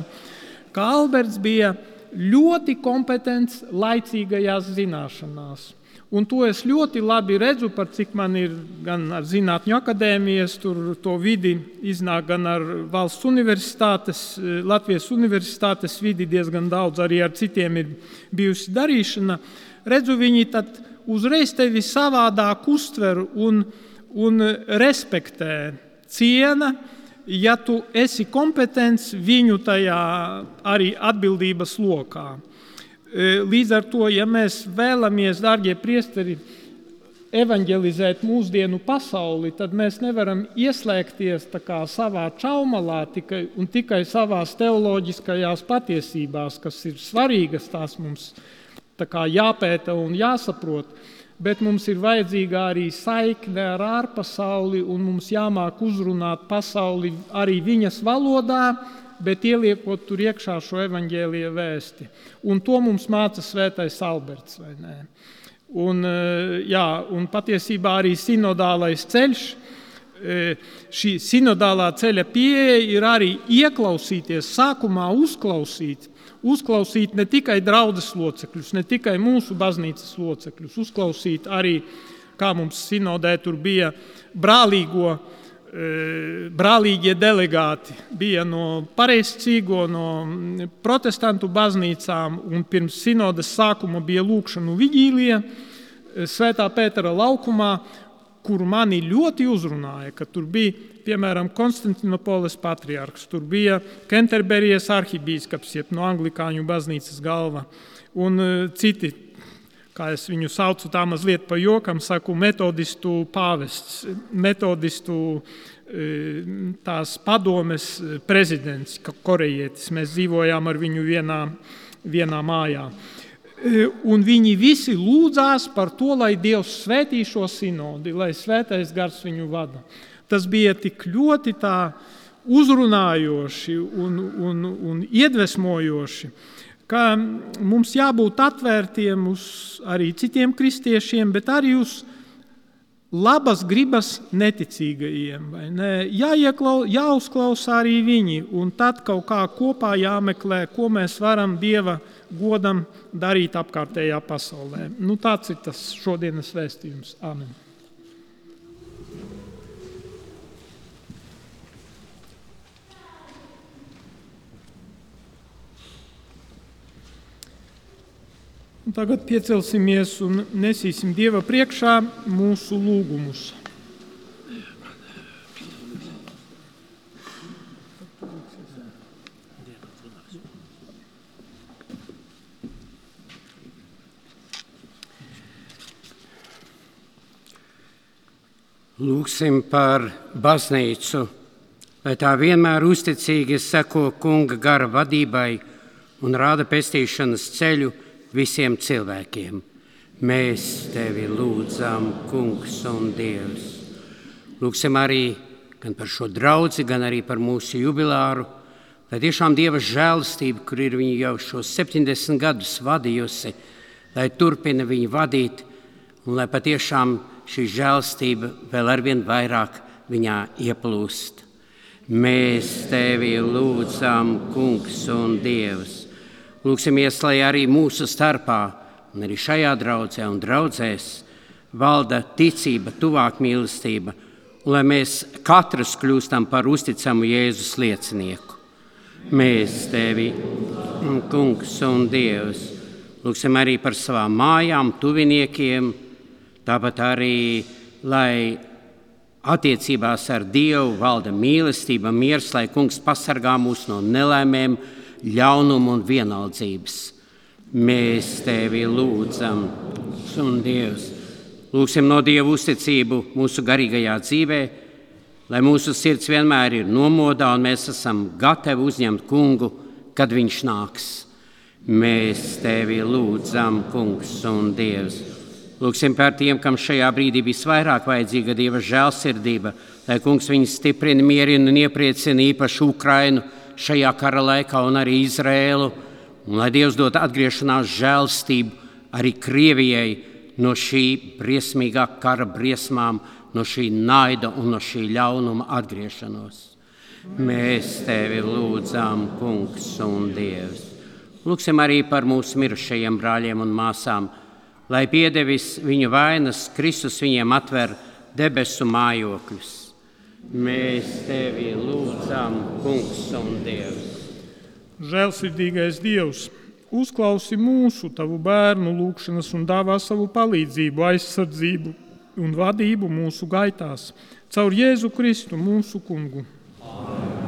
ka Alberts bija ļoti kompetents laicīgajās zināšanās. Un to es ļoti labi redzu, par cik man ir gan ar zinātņu akadēmijas, tur to vidi iznāk gan ar valsts universitātes, Latvijas universitātes vidi diezgan daudz, arī ar citiem ir bijusi darīšana. Redzu, viņi tad uzreiz tevi savādāk uztver un, un respektē, ciena, ja tu esi kompetents viņu tajā arī atbildības lokā. E, līdz ar to, ja mēs vēlamies, darbie priesteri, evanģelizēt mūsdienu pasauli, tad mēs nevaram ieslēgties savā čaumalā tikai, un tikai savā teoloģiskajās patiesībās, kas ir svarīgas, tās mums jāpēta un jāsaprot. Bet mums ir vajadzīga arī saikne ar ārpasauli, un mums jāmāk uzrunāt pasauli arī viņas valodā, bet ieliekot tur iekšā šo evaņģēlīju vēsti. Un to mums māca Svētais Alberts. Un, eh, jā, un patiesībā arī sinodālais ceļš, eh, šī sinodālā ceļa pieeja ir arī ieklausīties, sākumā uzklausīt, uzklausīt ne tikai draudzes locekļus, ne tikai mūsu baznīcas locekļus, uzklausīt arī, kā mums sinodē tur bija brālīgo, eh, brālīgie delegāti, bija no pareizcīgo, no mm, protestantu baznīcām, un pirms sinodas sākuma bija lūkšanu vigīlija, Svētā Pētera laukumā, kur mani ļoti uzrunāja, ka tur bija piemēram Konstantinopolis patriarhs, tur bija Kenterberijas arhibīskaps, jeb no anglikāņu baznīcas galva, un e, citi, kā es viņu saucu, tā mazliet pa jokam, saku, metodistu pāvests, metodistu e, tās padomes prezidents, korejietis. Mēs dzīvojām ar viņu vienā, vienā mājā. E, un viņi visi lūdzās par to, lai Dievs svētī šo sinodi, lai svētais gars viņu vada. Tas bija tik ļoti uzrunājoši un, un, un iedvesmojoši, ka mums jābūt atvērtiem uz arī citiem kristiešiem, bet arī uz labas gribas neticīgajiem. Ne? Jāieklau, jāuzklausa arī viņi, un tad kaut kā kopā jāmeklē, ko mēs varam Dieva godam darīt apkārtējā pasaulē. Nu, tāds ir tas šodienas vēstījums. Amen. Un tagad piecelsimies un nesīsim Dieva priekšā mūsu lūgumus. Lūksim par baznīcu, lai tā vienmēr uzticīgi seko kunga gara vadībai un rāda pestīšanas ceļu visiem cilvēkiem. Mēs tevi lūdzam, kungs un dievs. Lūksim arī gan par šo draugu, gan arī par mūsu jubilāru, lai tiešām dieva žēlastība, kur ir viņa jau šos 70 gadus vadījusi, lai turpina viņu vadīt un lai patiešām šī žēlstība vēl arvien vairāk viņā ieplūst. Mēs tevi lūdzam, Kungs un Dievs. Lūksimies, lai arī mūsu starpā, un arī šajā draudzē un draudzēs, valda ticība, tuvāk mīlestība, un lai mēs katrs kļūstam par uzticamu Jēzus liecinieku. Mēs tevi, Kungs un Dievs, lūgsim arī par savām mājām, tuviniekiem, Tāpat arī, lai attiecībās ar Dievu valda mīlestība, miers, lai Kungs pasargā mūs no nelēmēm, ļaunuma un vienaldzības. Mēs tevi lūdzam, un Dievs, lūgsim no Dieva uzticību mūsu garīgajā dzīvē, lai mūsu sirds vienmēr ir nomodā un mēs esam gatavi uzņemt kungu, kad viņš nāks. Mēs tevi lūdzam, kungs un Dievs. Lūksim par tiem, kam šajā brīdī visvairāk vajadzīga Dieva žēlsirdība, lai Kungs viņus stiprina, mierina un iepriecina īpaši Ukrainu šajā kara laikā un arī Izrēlu, un lai Dievs dod atgriešanās žēlstību arī Krievijai no šī briesmīgā kara briesmām, no šī naida un no šī ļaunuma atgriešanos. Mēs tevi lūdzām, Kungs un Dievs. Lūksim arī par mūsu mirušajiem brāļiem un māsām lai piedevis viņu vainas, Kristus viņiem atver debesu mājokļus. Mēs tevi lūdzam, Kungs un Dievs. Žēlsirdīgais Dievs, uzklausi mūsu, tavu bērnu lūgšanas un dāvā savu palīdzību, aizsardzību un vadību mūsu gaitās. Caur Jēzu Kristu, mūsu kungu. Keep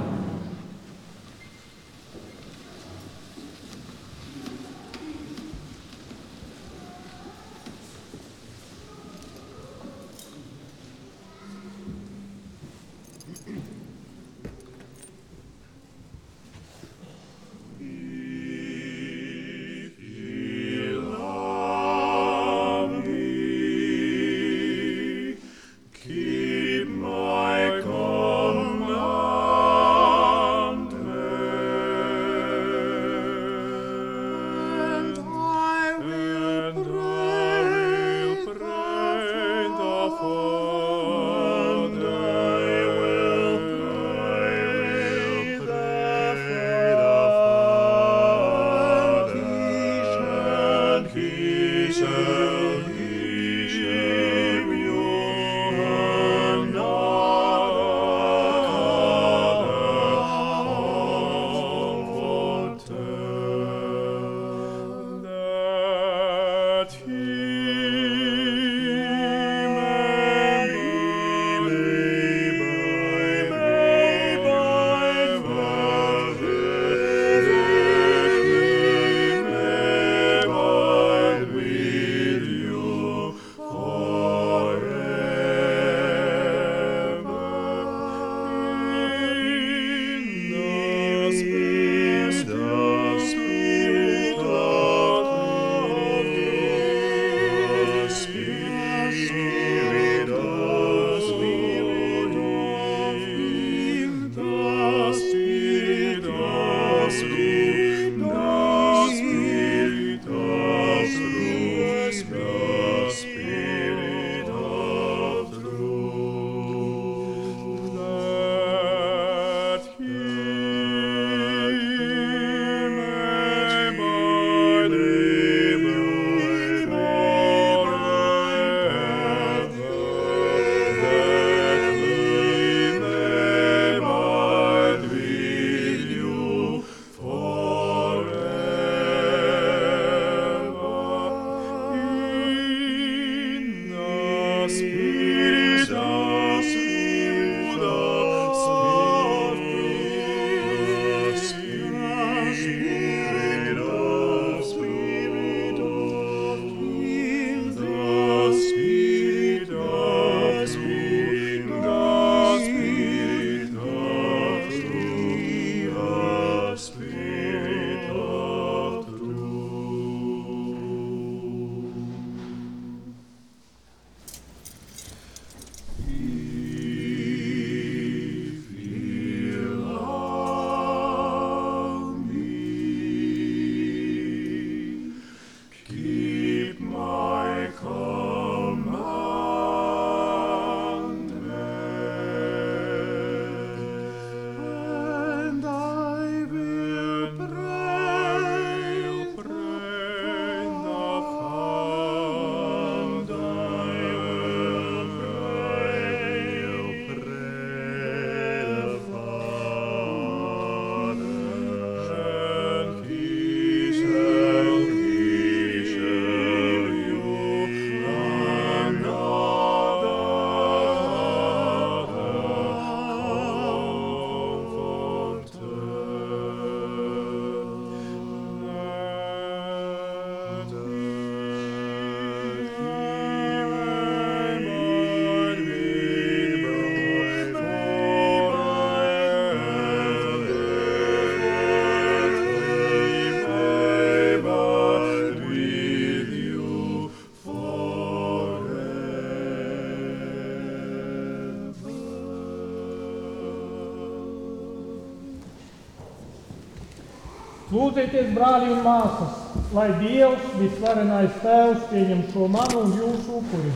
Lūdzieties, brāļi un māsas, lai Dievs, visvarenais Tēvs, pieņem šo manu un jūsu upuri.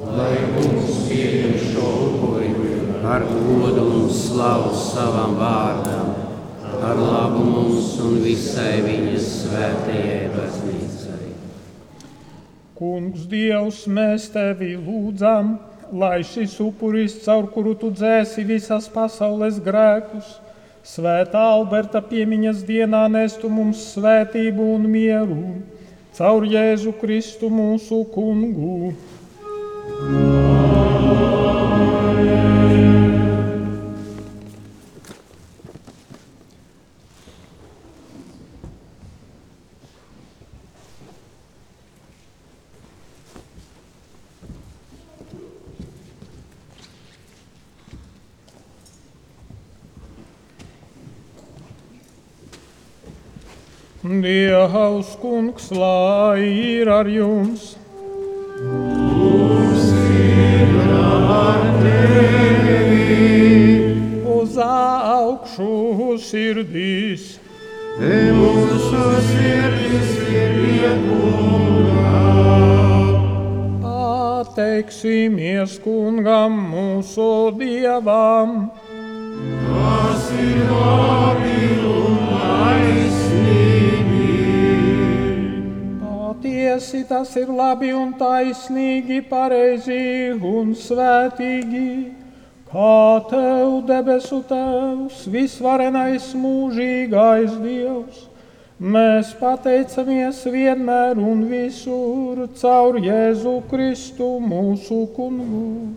Lai kungs pieņem šo upuri ar godu un slavu savam vārdam, ar labu mums un visai viņas svētajai baznīcai. Kungs, Dievs, mēs tevi lūdzam, lai šis upuris, caur kuru tu dzēsi visas pasaules grēkus, Svētā Alberta piemiņas dienā nestu mums svētību un mieru caur Jēzu Kristu mūsu kungu. Dievs, kungs, lai ir ar jums! Uz augšu sirdīs! Pateiksimies kungam mūsu dievam! Patiesi tas ir labi un taisnīgi, pareizi un svētīgi, kā tev debesu tevs, visvarenais mūžīgais Dievs. Mēs pateicamies vienmēr un visur caur Jēzu Kristu mūsu kungu.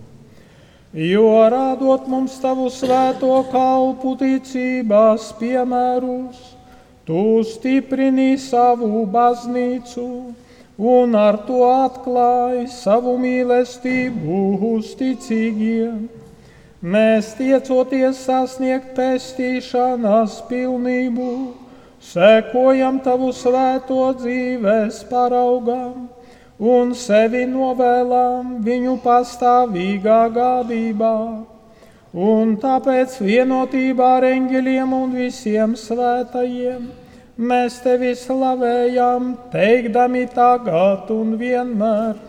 Jo rādot mums tavu svēto kalpu ticībās piemērus, tu stiprini savu baznīcu un ar to atklāji savu mīlestību uzticīgiem. Mēs tiecoties sasniegt pestīšanās pilnību, sekojam tavu svēto dzīves paraugam un sevi novēlām viņu pastāvīgā gādībā. Un tāpēc vienotībā ar eņģeļiem un visiem svētajiem mēs tevi slavējam, teikdami tagad un vienmēr.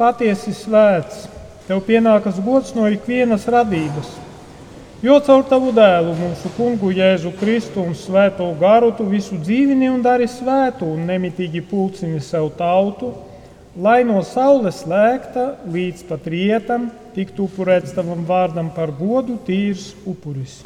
Patiesi svēts, tev pienākas gods no ikvienas radības. Jo caur tavu dēlu, mūsu kungu Jēzu Kristu un Svēto garu, tu visu dzīvini un dari svētu un nemitīgi pulcini sev tautu, lai no saules lēkta līdz pat rietam tiktu upurēts tavam vārdam par godu tīrs upuris.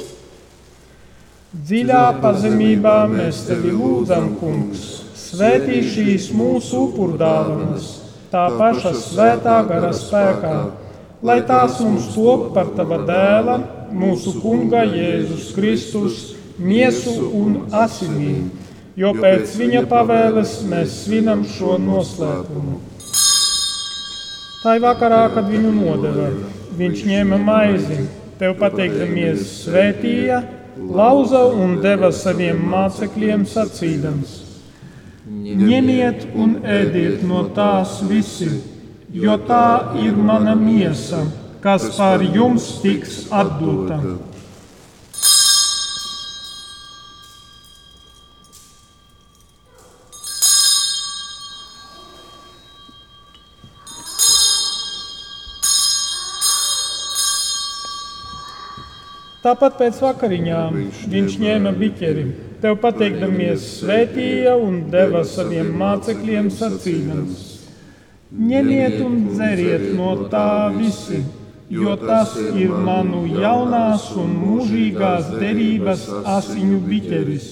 Dziļā pazemībā mēs tevi lūdzam, kungs, svētī šīs mūsu upurdāvanas, tā paša svētā gara spēkā, lai tās mums top par tava dēla, mūsu kunga Jēzus Kristus, miesu un asinīm, jo pēc viņa pavēles mēs svinam šo noslēpumu. Tā ir vakarā, kad viņu nodeva. Viņš ņēma maizi, tev pateikdamies, svētīja, lauza un deva saviem mācekļiem sacīdams: Ņemiet un ēdiet no tās visi, jo tā ir mana miesa, kas par jums tiks atdota. Tāpat pēc vakariņām viņš ņēma biķeri, tev pateikdamies, svētīja un deva saviem mācekļiem sacīdams: Ņemiet un dzeriet no tā visi, jo tas ir manu jaunās un mūžīgās derības asiņu biķeris,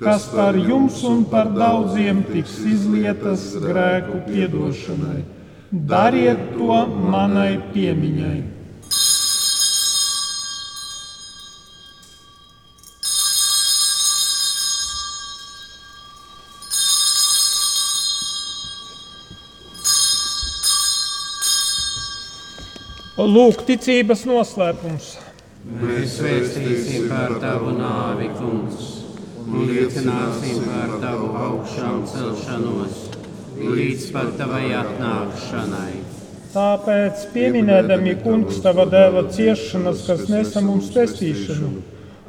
kas par jums un par daudziem tiks izlietas grēku piedošanai. Dariet to manai piemiņai! Lūk, ticības noslēpums. Mēs vēstīsim par tavu nāvi, kungs, un liecināsim par tavu augšām celšanos līdz pat tavai atnākšanai. Tāpēc, pieminēdami kungs tava dēla ciešanas, kas nesa mums pestīšanu,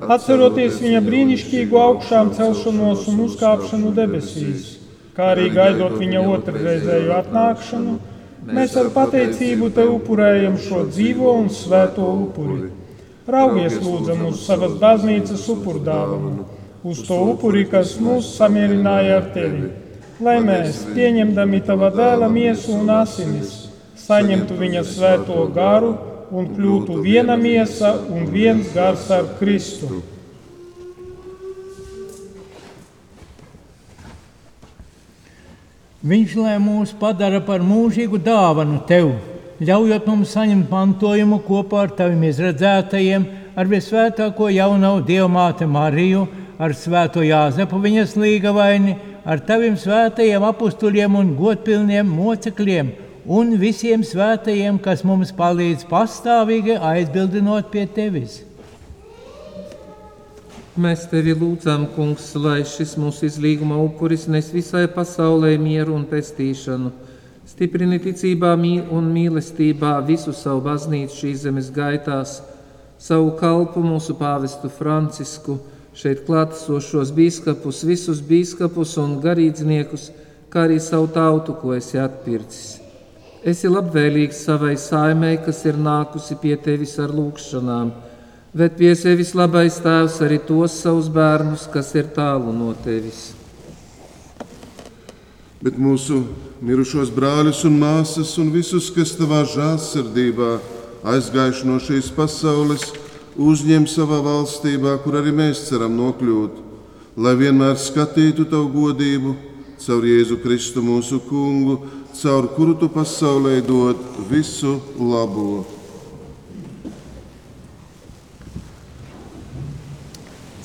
atceroties viņa brīnišķīgu augšām celšanos un uzkāpšanu debesīs, kā arī gaidot viņa otrreizēju atnākšanu, mēs ar pateicību te upurējam šo dzīvo un svēto upuri. Raugies lūdzam uz savas baznīcas upurdāvanu, uz to upuri, kas mūs samierināja ar tevi, lai mēs, pieņemdami tava dēla miesu un asinis, saņemtu viņa svēto garu un kļūtu viena miesa un viens gars ar Kristu. Viņš lai mūs padara par mūžīgu dāvanu tev, ļaujot mums saņemt mantojumu kopā ar taviem izredzētajiem, ar visvētāko jauno dievmāti Mariju, ar svēto Jāzepu viņas līgavaini, ar taviem svētajiem apstuļiem un godpilniem mocekļiem un visiem svētajiem, kas mums palīdz pastāvīgi aizbildinot pie tevis. Mēs tevi lūdzam, Kungs, lai šis mūsu izlīguma upuris nes visai pasaulē mieru un pestīšanu. Stiprini ticībā un mīlestībā visu savu baznīcu šīs zemes gaitās, savu kalpu mūsu pāvestu Francisku, šeit klātesošos bīskapus, visus bīskapus un garīdzniekus, kā arī savu tautu, ko esi atpircis. Esi labvēlīgs savai saimei, kas ir nākusi pie tevis ar lūgšanām, bet pie sevis labais tēvs arī tos savus bērnus, kas ir tālu no tevis. Bet mūsu mirušos brāļus un māsas un visus, kas tavā žēlsirdībā aizgājuši no šīs pasaules, uzņem savā valstībā, kur arī mēs ceram nokļūt, lai vienmēr skatītu tavu godību caur Jēzu Kristu mūsu kungu, caur kuru tu pasaulē dod visu labo.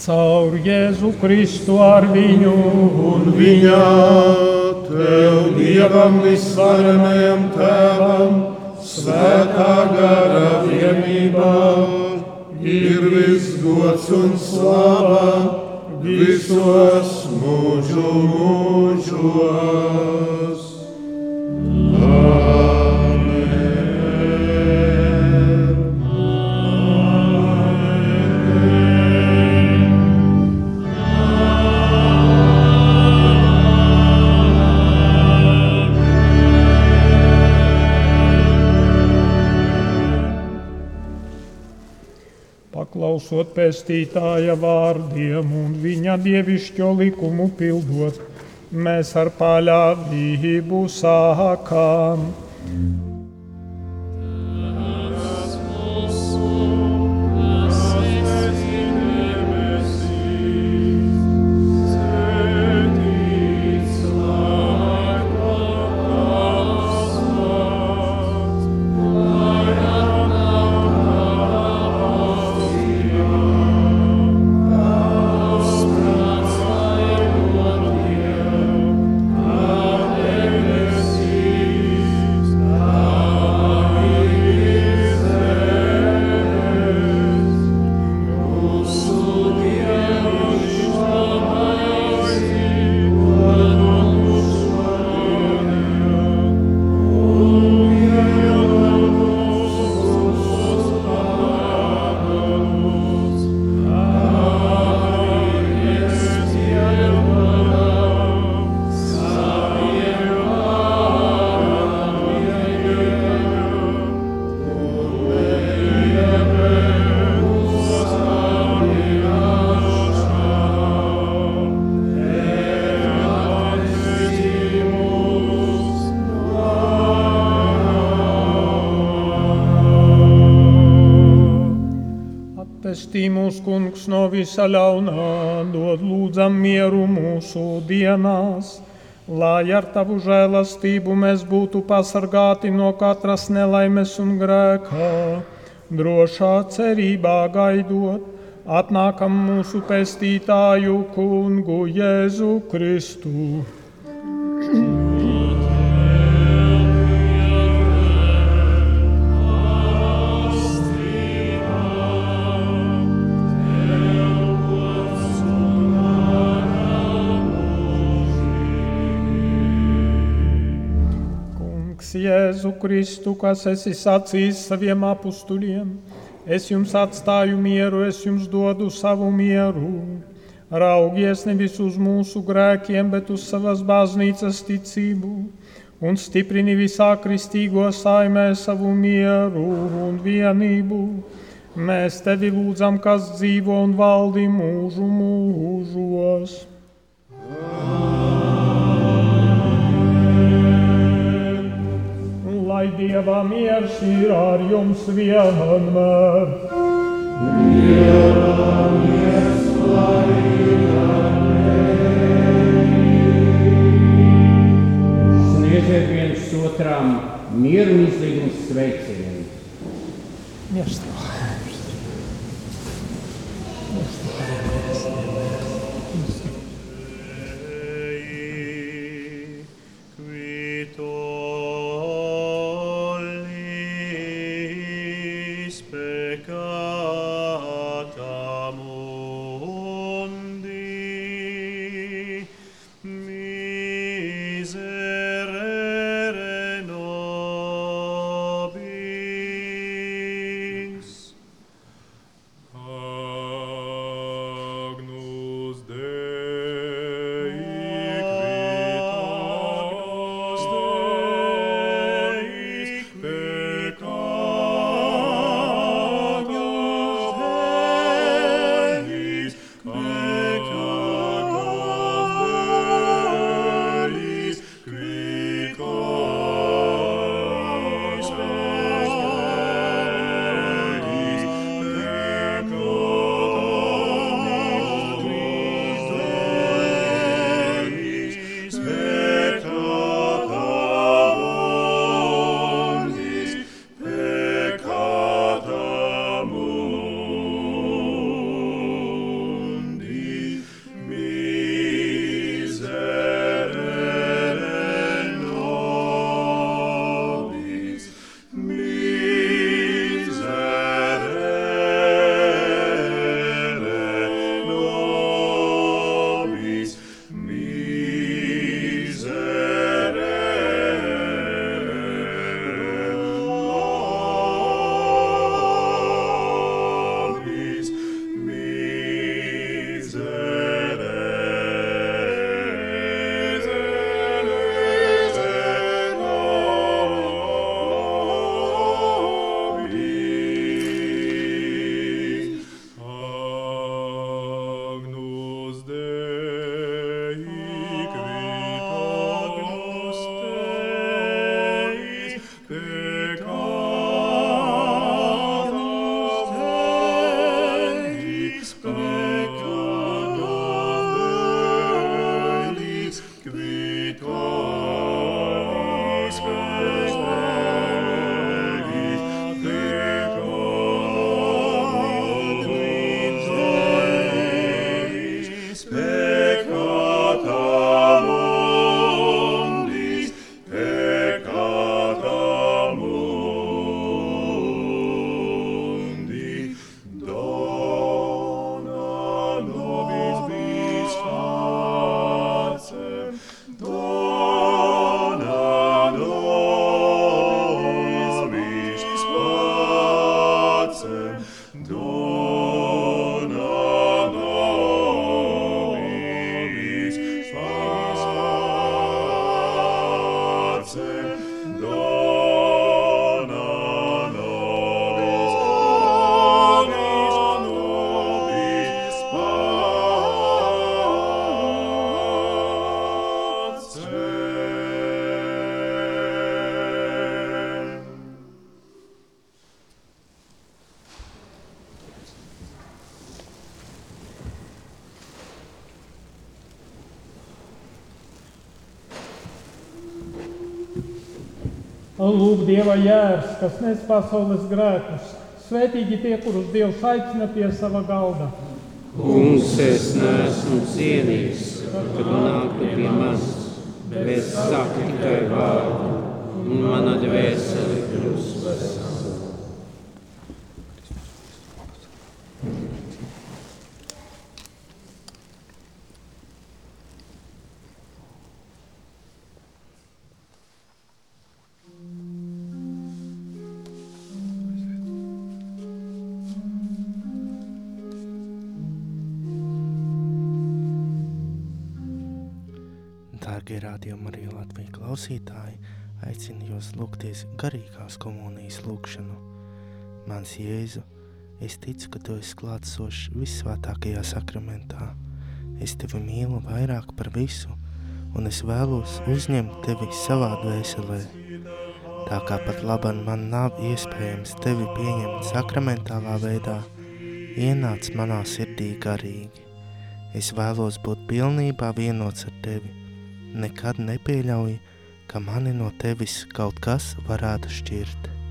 Caur Jēzu Kristu ar viņu un viņa tev dievam visvarenajam tēvam, svētā gara vienībā, ir viss gods un slava visos mūžu mūžos. Paklausot pestītāja vārdiem un viņa dievišķo likumu pildot, mēs ar paļāvību sākam. Kungs no visa ļaunā, dod lūdzam mieru mūsu dienās, lai ar tavu žēlastību mēs būtu pasargāti no katras nelaimes un grēkā, drošā cerībā gaidot, atnākam mūsu pestītāju kungu Jēzu Kristu. Jēzu Kristu, kas esi sacījis saviem apstuļiem, es jums atstāju mieru, es jums dodu savu mieru. Raugies nevis uz mūsu grēkiem, bet uz savas baznīcas ticību, un stiprini visā kristīgo saimē savu mieru un vienību. Mēs tevi lūdzam, kas dzīvo un valdi mūžu mūžos. Lai Dieva miers ir ar jums vienmēr. Sniedziet viens otram mieru un izlīgumu sveicienu. Miers. tollis Lūk, Dieva jērs, kas nes pasaules grēkus. Svētīgi tie, kurus Dievs aicina pie sava galda. Kungs, es neesmu cienīgs, ka tu nāktu pie manis, bet saki tikai vārdu, un mana dvēsele kļūs vesela. Garīgās komunijas lūgšanu. Mans Jēzu, es ticu, ka tu esi klātsošs visvētākajā sakramentā. Es tevi mīlu vairāk par visu, un es vēlos uzņemt tevi savā dvēselē. Tā kā pat labam man nav iespējams tevi pieņemt sakramentālā veidā, ienāc manā sirdī garīgi. Es vēlos būt pilnībā vienots ar tevi nekad nepieļauj, ka mani no tevis kaut kas varētu šķirt.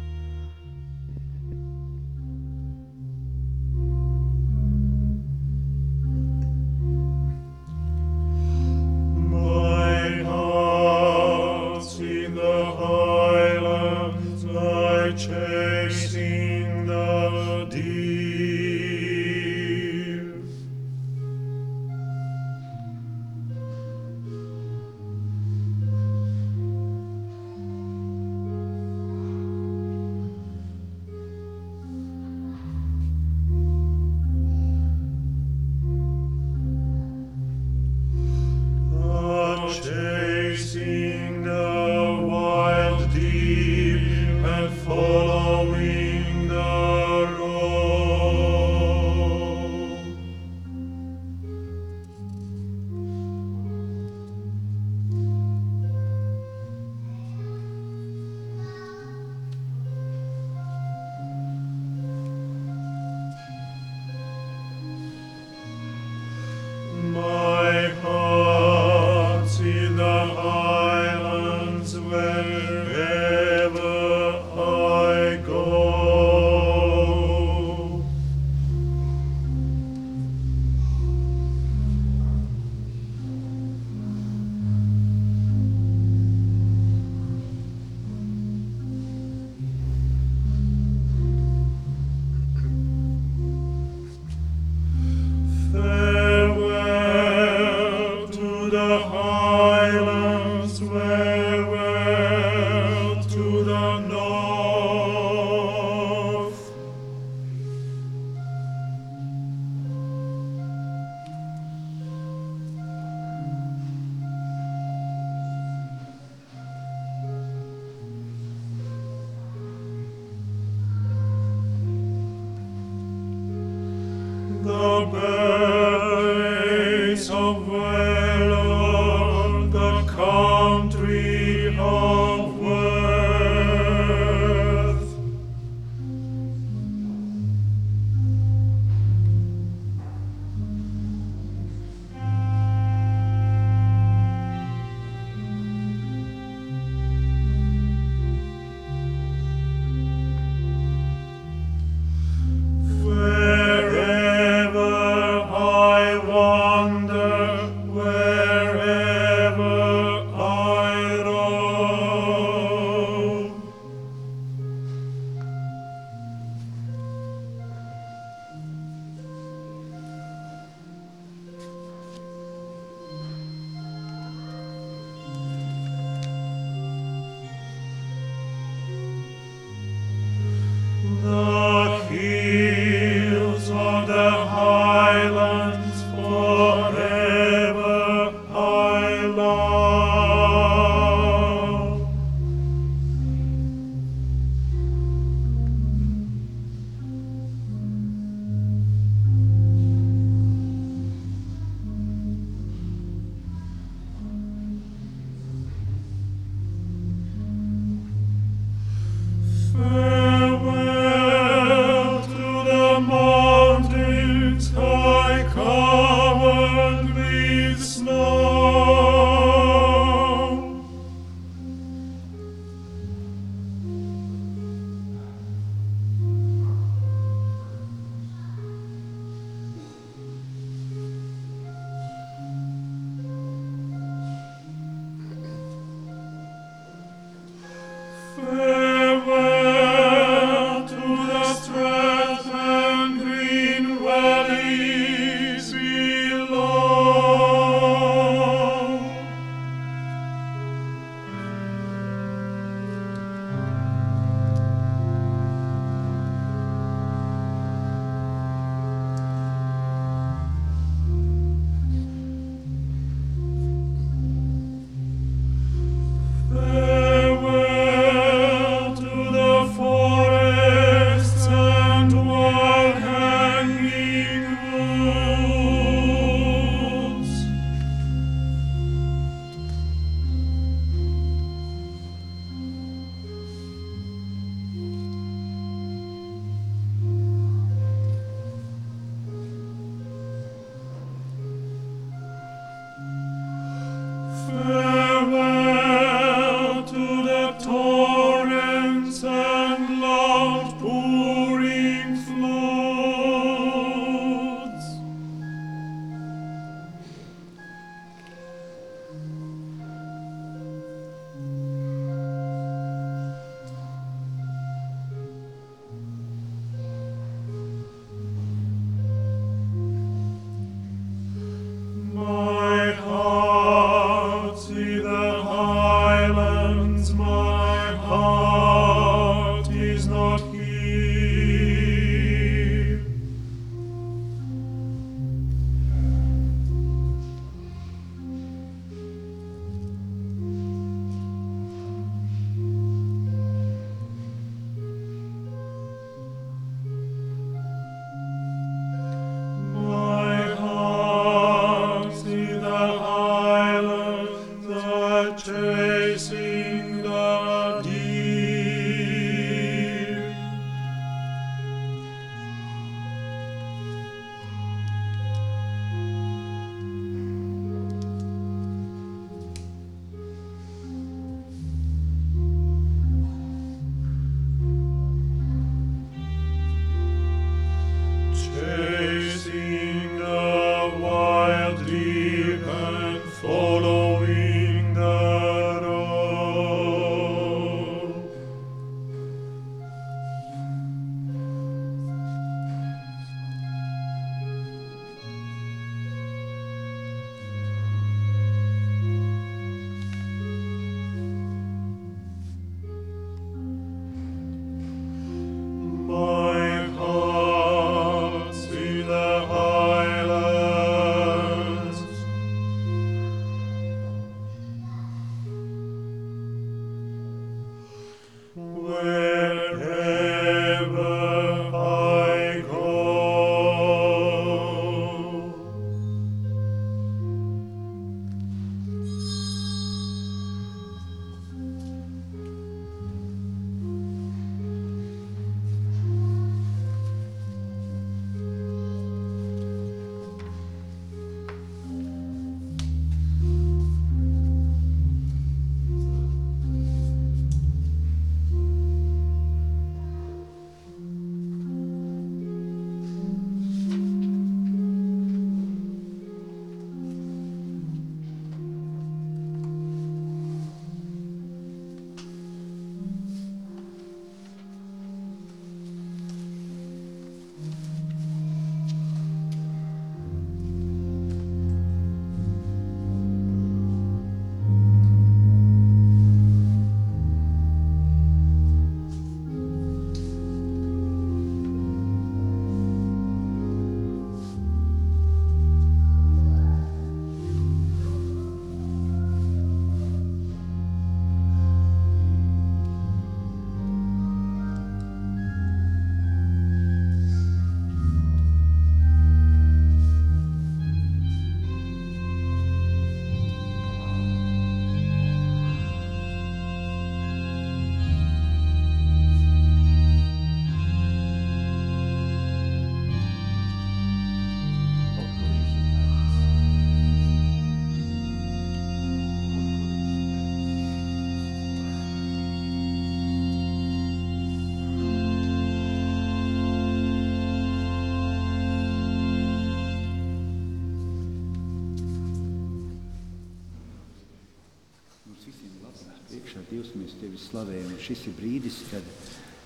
Dievs, mēs tevi slavējam. Šis ir brīdis, kad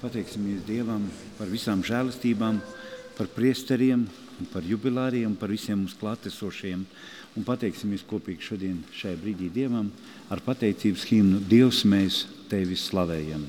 pateiksimies Dievam par visām žēlastībām, par priesteriem, par jubilāriem, par visiem mums klātesošiem. Un pateiksimies kopīgi šodien šajā brīdī Dievam ar pateicības himnu Dievs mēs tevi slavējam.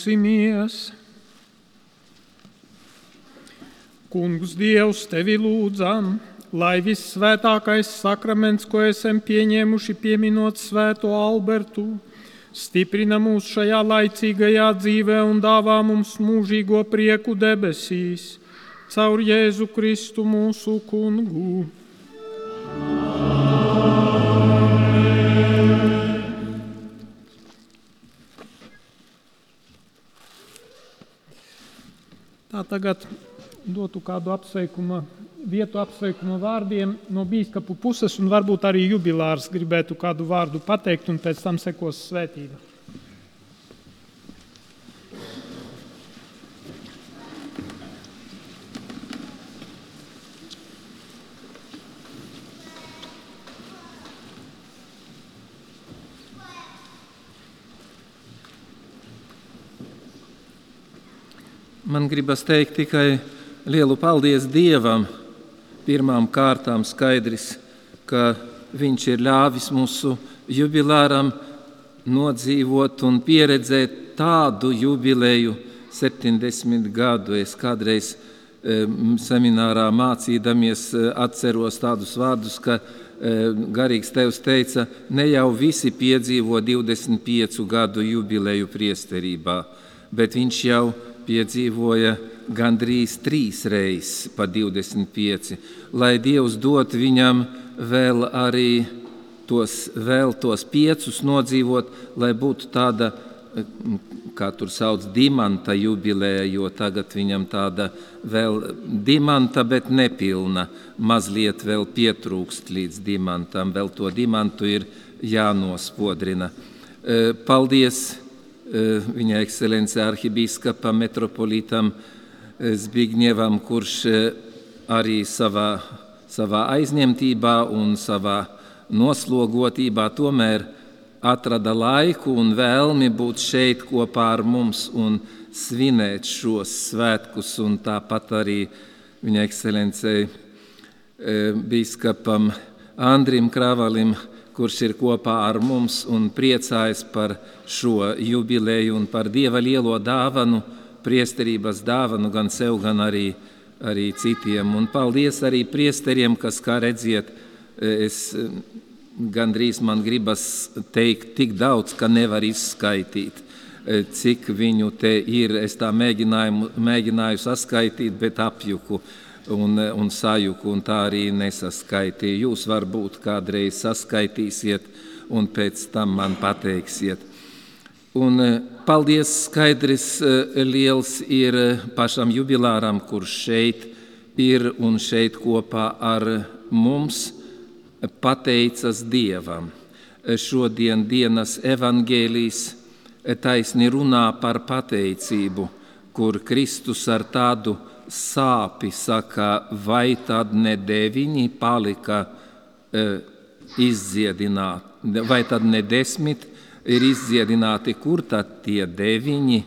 Lūksimies! Kungs, Dievs, tevi lūdzam, lai vissvētākais sakraments, ko esam pieņēmuši, pieminot Svēto Albertu, stiprina mūs šajā laicīgajā dzīvē un dāvā mums mūžīgo prieku debesīs, caur Jēzu Kristu mūsu kungu. Tā tagad dotu kādu apsveikuma vietu apsveikuma vārdiem no bīskapu puses, un varbūt arī jubilārs gribētu kādu vārdu pateikt, un pēc tam sekos svētība. Man gribas teikt tikai lielu paldies Dievam. Pirmām kārtām skaidrs, ka Viņš ir ļāvis mūsu jubilāram nodzīvot un pieredzēt tādu jubileju, 70 gadu. Es kādreiz seminārā mācīdamies atceros tādus vārdus, ka garīgs tevs teica, ne jau visi piedzīvo 25 gadu jubileju priesterībā, bet viņš jau piedzīvoja gandrīz trīs reizes pa 25, lai Dievs dot viņam vēl arī tos, vēl tos piecus nodzīvot, lai būtu tāda, kā tur sauc, dimanta jubileja, jo tagad viņam tāda vēl dimanta, bet nepilna, mazliet vēl pietrūkst līdz dimantam, vēl to dimantu ir jānospodrina. Paldies! Viņa ekscelences arhibīskapam, metropolītam Zbigņevam, kurš arī savā, savā aizņemtībā un savā noslogotībā tomēr atrada laiku un vēlmi būt šeit kopā ar mums un svinēt šos svētkus, tāpat arī viņa ekscelencei bīskapam Andrim Kravalim, kurš ir kopā ar mums un priecājas par šo jubileju un par Dieva lielo dāvanu, priesterības dāvanu gan sev, gan arī, arī citiem. Un paldies arī priesteriem, kas, kā redziet, es gandrīz man gribas teikt tik daudz, ka nevar izskaitīt, cik viņu te ir. Es tā mēģināju, mēģināju saskaitīt, bet apjuku un, un sajuku, un tā arī nesaskaitīju. Jūs varbūt kādreiz saskaitīsiet, un pēc tam man pateiksiet. Un paldies, skaidrs liels ir pašam jubilāram, kurš šeit ir un šeit kopā ar mums pateicas Dievam. Šodien dienas evangēlijas taisni runā par pateicību, kur Kristus ar tādu sāpi saka, vai tad ne deviņi palika e, izdziedināti, vai tad ne desmit ir izdziedināti, kur tad tie deviņi?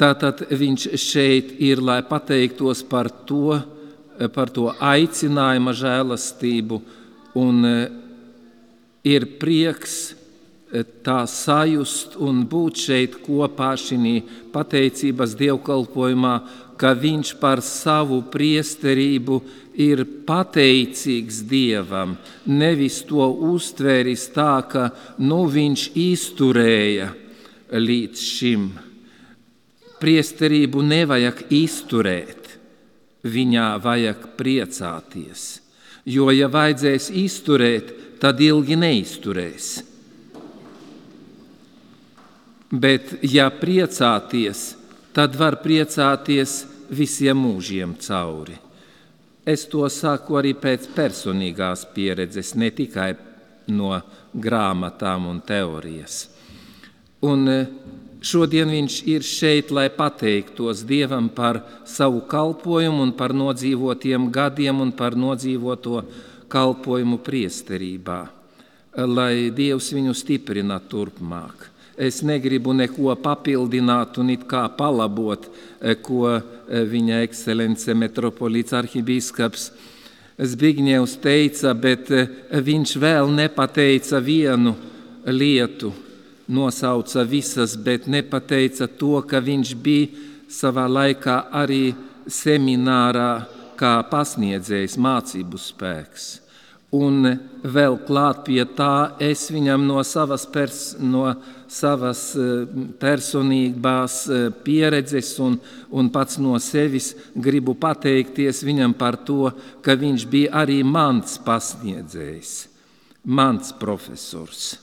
Tātad viņš šeit ir, lai pateiktos par to, par to aicinājumu žēlastību, un e, ir prieks tā sajust un būt šeit kopā šī pateicības dievkalpojumā, ka viņš par savu priesterību ir pateicīgs Dievam, nevis to uztvēris tā, ka nu, viņš izturēja līdz šim. Priesterību nevajag izturēt, viņā vajag priecāties, jo, ja vajadzēs izturēt, tad ilgi neizturēs. Bet, ja priecāties, tad var priecāties visiem mūžiem cauri. Es to saku arī pēc personīgās pieredzes, ne tikai no grāmatām un teorijas. Un e, šodien viņš ir šeit, lai pateiktos Dievam par savu kalpošanu, par nodzīvotiem gadiem un par nodzīvoto kalpošanu priesterībā, lai Dievs viņu stiprina turpmāk. Es negribu neko papildināt un it kā palabot, e, ko e, viņa ekscelence metropolīts arhibīskaps Zbigņevs teica, bet e, viņš vēl nepateica vienu lietu. nosauca visas, bet nepateica to, ka viņš bija savā laikā arī seminārā kā pasniedzējs mācību spēks. Un vēl klāt pie tā, es viņam no savas, pers, no savas eh, personīgās eh, pieredzes un, un pats no sevis gribu pateikties viņam par to, ka viņš bija arī mans pasniedzējs, mans profesors.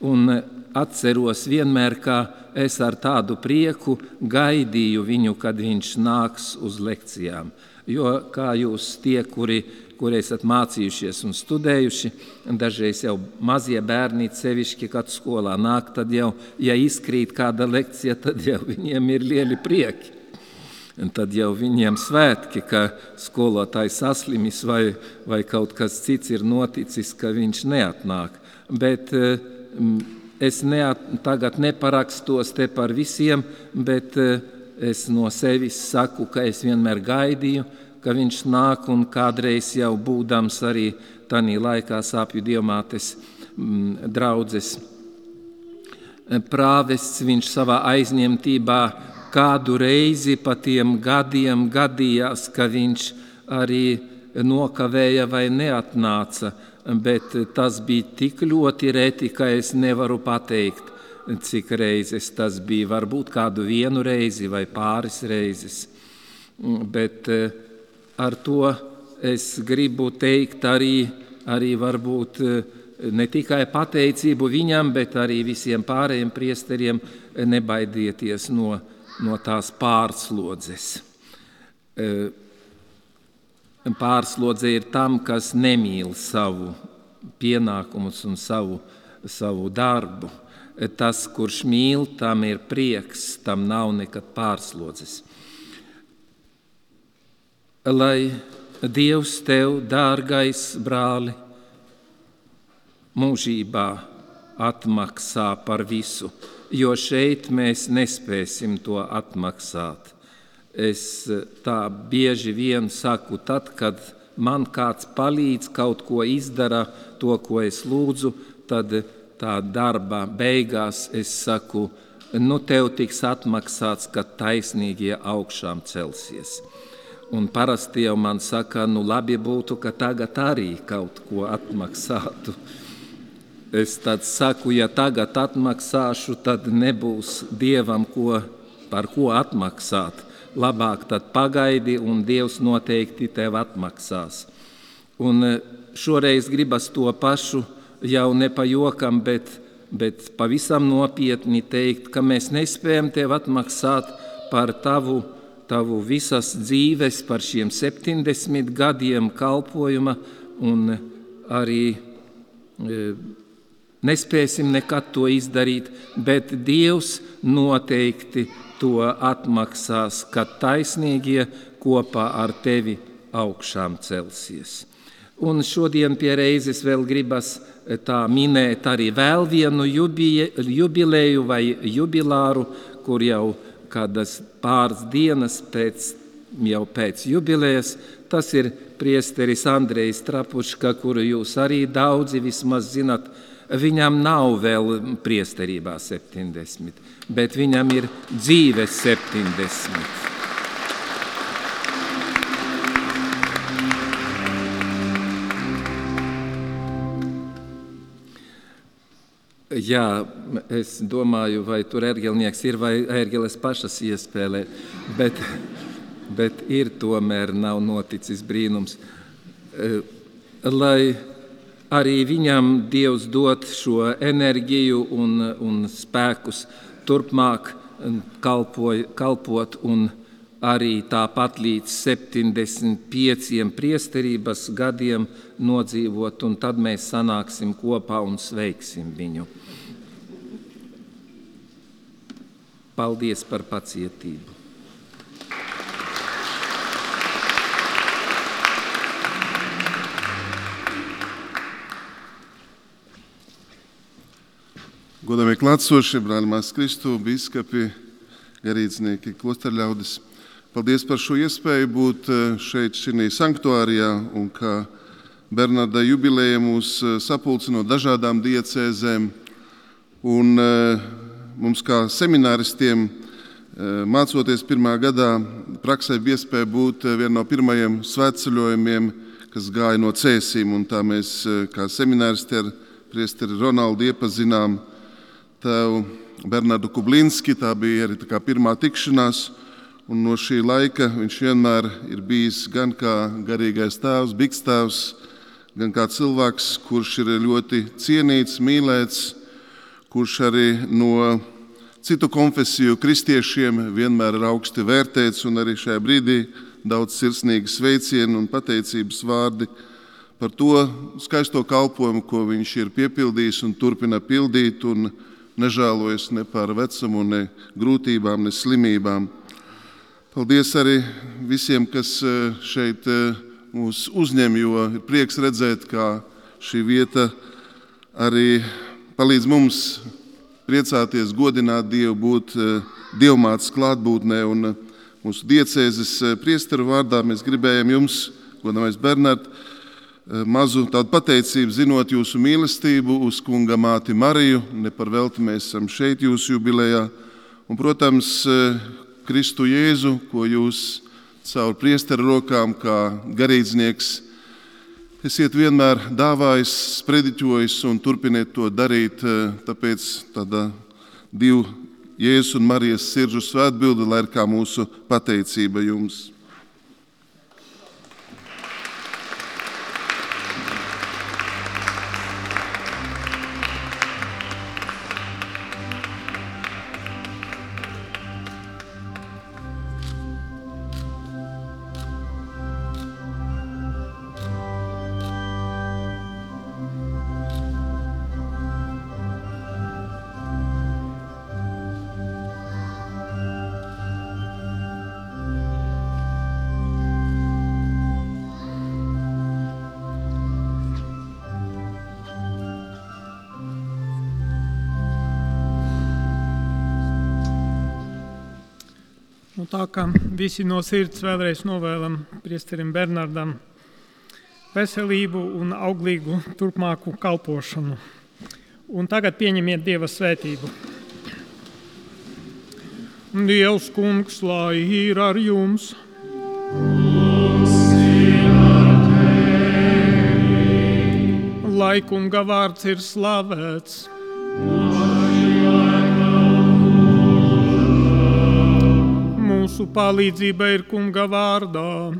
Un eh, atceros vienmēr, ka es ar tādu prieku gaidīju viņu, kad viņš nāks uz lekcijām. Jo, kā jūs tie, kuri kur esat mācījušies un studējuši. Dažreiz jau mazie bērni, sevišķi, kad skolā nāk, tad jau, ja izkrīt kāda lekcija, tad jau viņiem ir lieli prieki. Un tad jau viņiem svētki, ka skolotājs saslimis vai, vai kaut kas cits ir noticis, ka viņš neatnāk. Bet mm, es neat, tagad neparakstos te par visiem, bet eh, es no sevis saku, ka es vienmēr gaidīju, ka viņš nāk un kādreiz jau būdams arī tajā laikā sāpju diamātes mm, draudzes prāvests, viņš savā aizņemtībā kādu reizi pa tiem gadiem gadījās, ka viņš arī nokavēja vai neatnāca, bet tas bija tik ļoti reti, ka es nevaru pateikt, cik reizes tas bija. Varbūt kādu vienu reizi vai pāris reizes. Bet uh, ar to es gribu teikt arī, arī varbūt eh, ne tikai pateicību viņam, bet arī visiem pārējiem priesteriem nebaidieties no, no tās pārslodzes. Eh, pārslodze ir tam, kas nemīl savu pienākumus un savu, savu darbu. Tas, kurš mīl, tam ir prieks, tam nav nekad pārslodzes lai Dievs tev, dārgais brāli, mūžībā atmaksā par visu, jo šeit mēs nespēsim to atmaksāt. Es tā bieži vien saku, tad, kad man kāds palīdz, kaut ko izdara, to, ko es lūdzu, tad tā darba beigās es saku, nu tev tiks atmaksāts, kad taisnīgie augšām celsies. Un parasti jau man saka, nu labi būtu, ka tagad arī kaut ko atmaksātu. Es tad saku, ja tagad atmaksāšu, tad nebūs dievam ko, par ko atmaksāt. Labāk tad pagaidi, un Dievs noteikti tev atmaksās. Un e, šoreiz gribas to pašu jau ne pa jokam, bet, bet pavisam nopietni teikt, ka mēs nespējam tev atmaksāt par tavu tavu visas dzīves, par šiem 70 gadiem kalpojuma, un arī e, nespēsim nekad to izdarīt, bet Dievs noteikti to atmaksās, kad taisnīgie kopā ar tevi augšām celsies. Un šodien pie reizes vēl gribas e, tā minēt arī vēl vienu jubileju vai jubilāru, kur jau ir kādas pāris dienas pēc, jau pēc jubilejas. Tas ir priesteris Andrejs Trapuška, kuru jūs arī daudzi vismaz zinat. Viņam nav vēl priesterībā 70, bet viņam ir dzīves 70. Jā, es domāju, vai tur ērģelnieks ir vai ērģeles pašas iespēlē, bet, bet ir tomēr nav noticis brīnums. E, lai arī viņam Dievs dot šo enerģiju un, un spēkus turpmāk kalpoj, kalpot un arī tāpat līdz 75 priesterības gadiem nodzīvot, un tad mēs sanāksim kopā un sveiksim viņu. Paldies par pacietību! Godamie klātsošie, brāļi, māsas Kristu, biskupi, garīdznieki, klosterļaudis. Paldies par šo iespēju būt eh, šeit, šī sanktuārijā, un kā Bernarda jubileja mūs eh, sapulcina no dažādām diecēzēm Un eh, mums kā semināristiem, eh, mācoties pirmā gadā, praksē bija iespēja būt eh, viena no pirmajiem svētceļojumiem, kas gāja no cēsīm. Tā mēs kā semināristi ar priesteri Ronaldu iepazinām tevu Bernardu Kublinski. Tā bija arī tā pirmā tikšanās. Un no šī laika viņš vienmēr ir bijis gan kā garīgais tēvs, bikstāvs, gan kā cilvēks, kurš ir ļoti cienīts, mīlēts, kurš arī no citu konfesiju kristiešiem vienmēr ir augsti vērtēts. Arī šajā brīdī daudz sirsnīgi sveicienu un pateicības vārdi par to skaisto kalpošanu, ko viņš ir piepildījis un turpina pildīt. Un nežēlojas ne par vecumu, ne grūtībām, ne slimībām. Paldies arī visiem, kas eh, šeit eh, mūs uzņem, jo ir prieks redzēt, kā šī vieta arī palīdz mums priecāties, godināt Dievu, būt eh, dievmātes klātbūtnē. Un mūsu diecēzes priesteru vārdā mēs gribējam jums, godamais Bernards, Eh, mazu tādu pateicību, zinot jūsu mīlestību uz kunga māti Mariju. Ne par velti mēs esam šeit jūsu jubilejā. Un, protams, eh, Kristu Jēzu, ko jūs caur priesteru rokām kā garīdznieks esiet vienmēr dāvājis, sprediķojis un turpiniet to darīt. Eh, tāpēc tāda divu Jēzus un Marijas sirdžu svētbilde, lai ir kā mūsu pateicība jums. Kā visi no sirds vēlreiz novēlam priesterim Bernardam veselību un auglīgu turpmāku kalpošanu. Un tagad pieņemiet Dieva svētību. Dievs kungs, lai ir ar jums! Lai kunga vārds ir slavēts! Mūsu palīdzība ir kunga vārdā.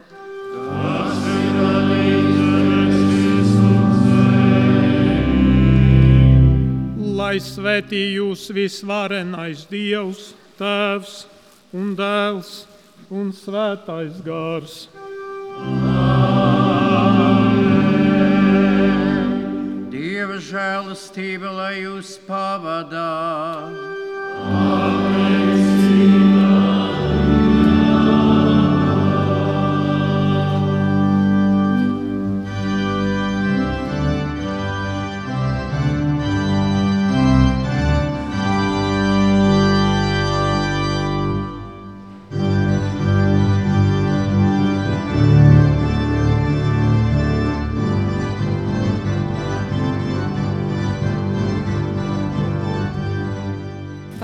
Lai svētī jūs visvarenais Dievs, Tēvs un Dēls un Svētais Gārs. Dieva žēlastība, lai jūs pavadā.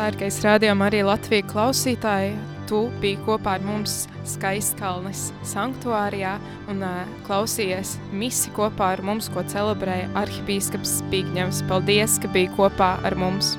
Dārgais rādījuma arī Latvijas klausītāji, tu biji kopā ar mums Skaistkalnes sanktuārijā un uh, klausījies misi kopā ar mums, ko celebrēja arhibīskaps Spīgņevs. Paldies, ka biji kopā ar mums!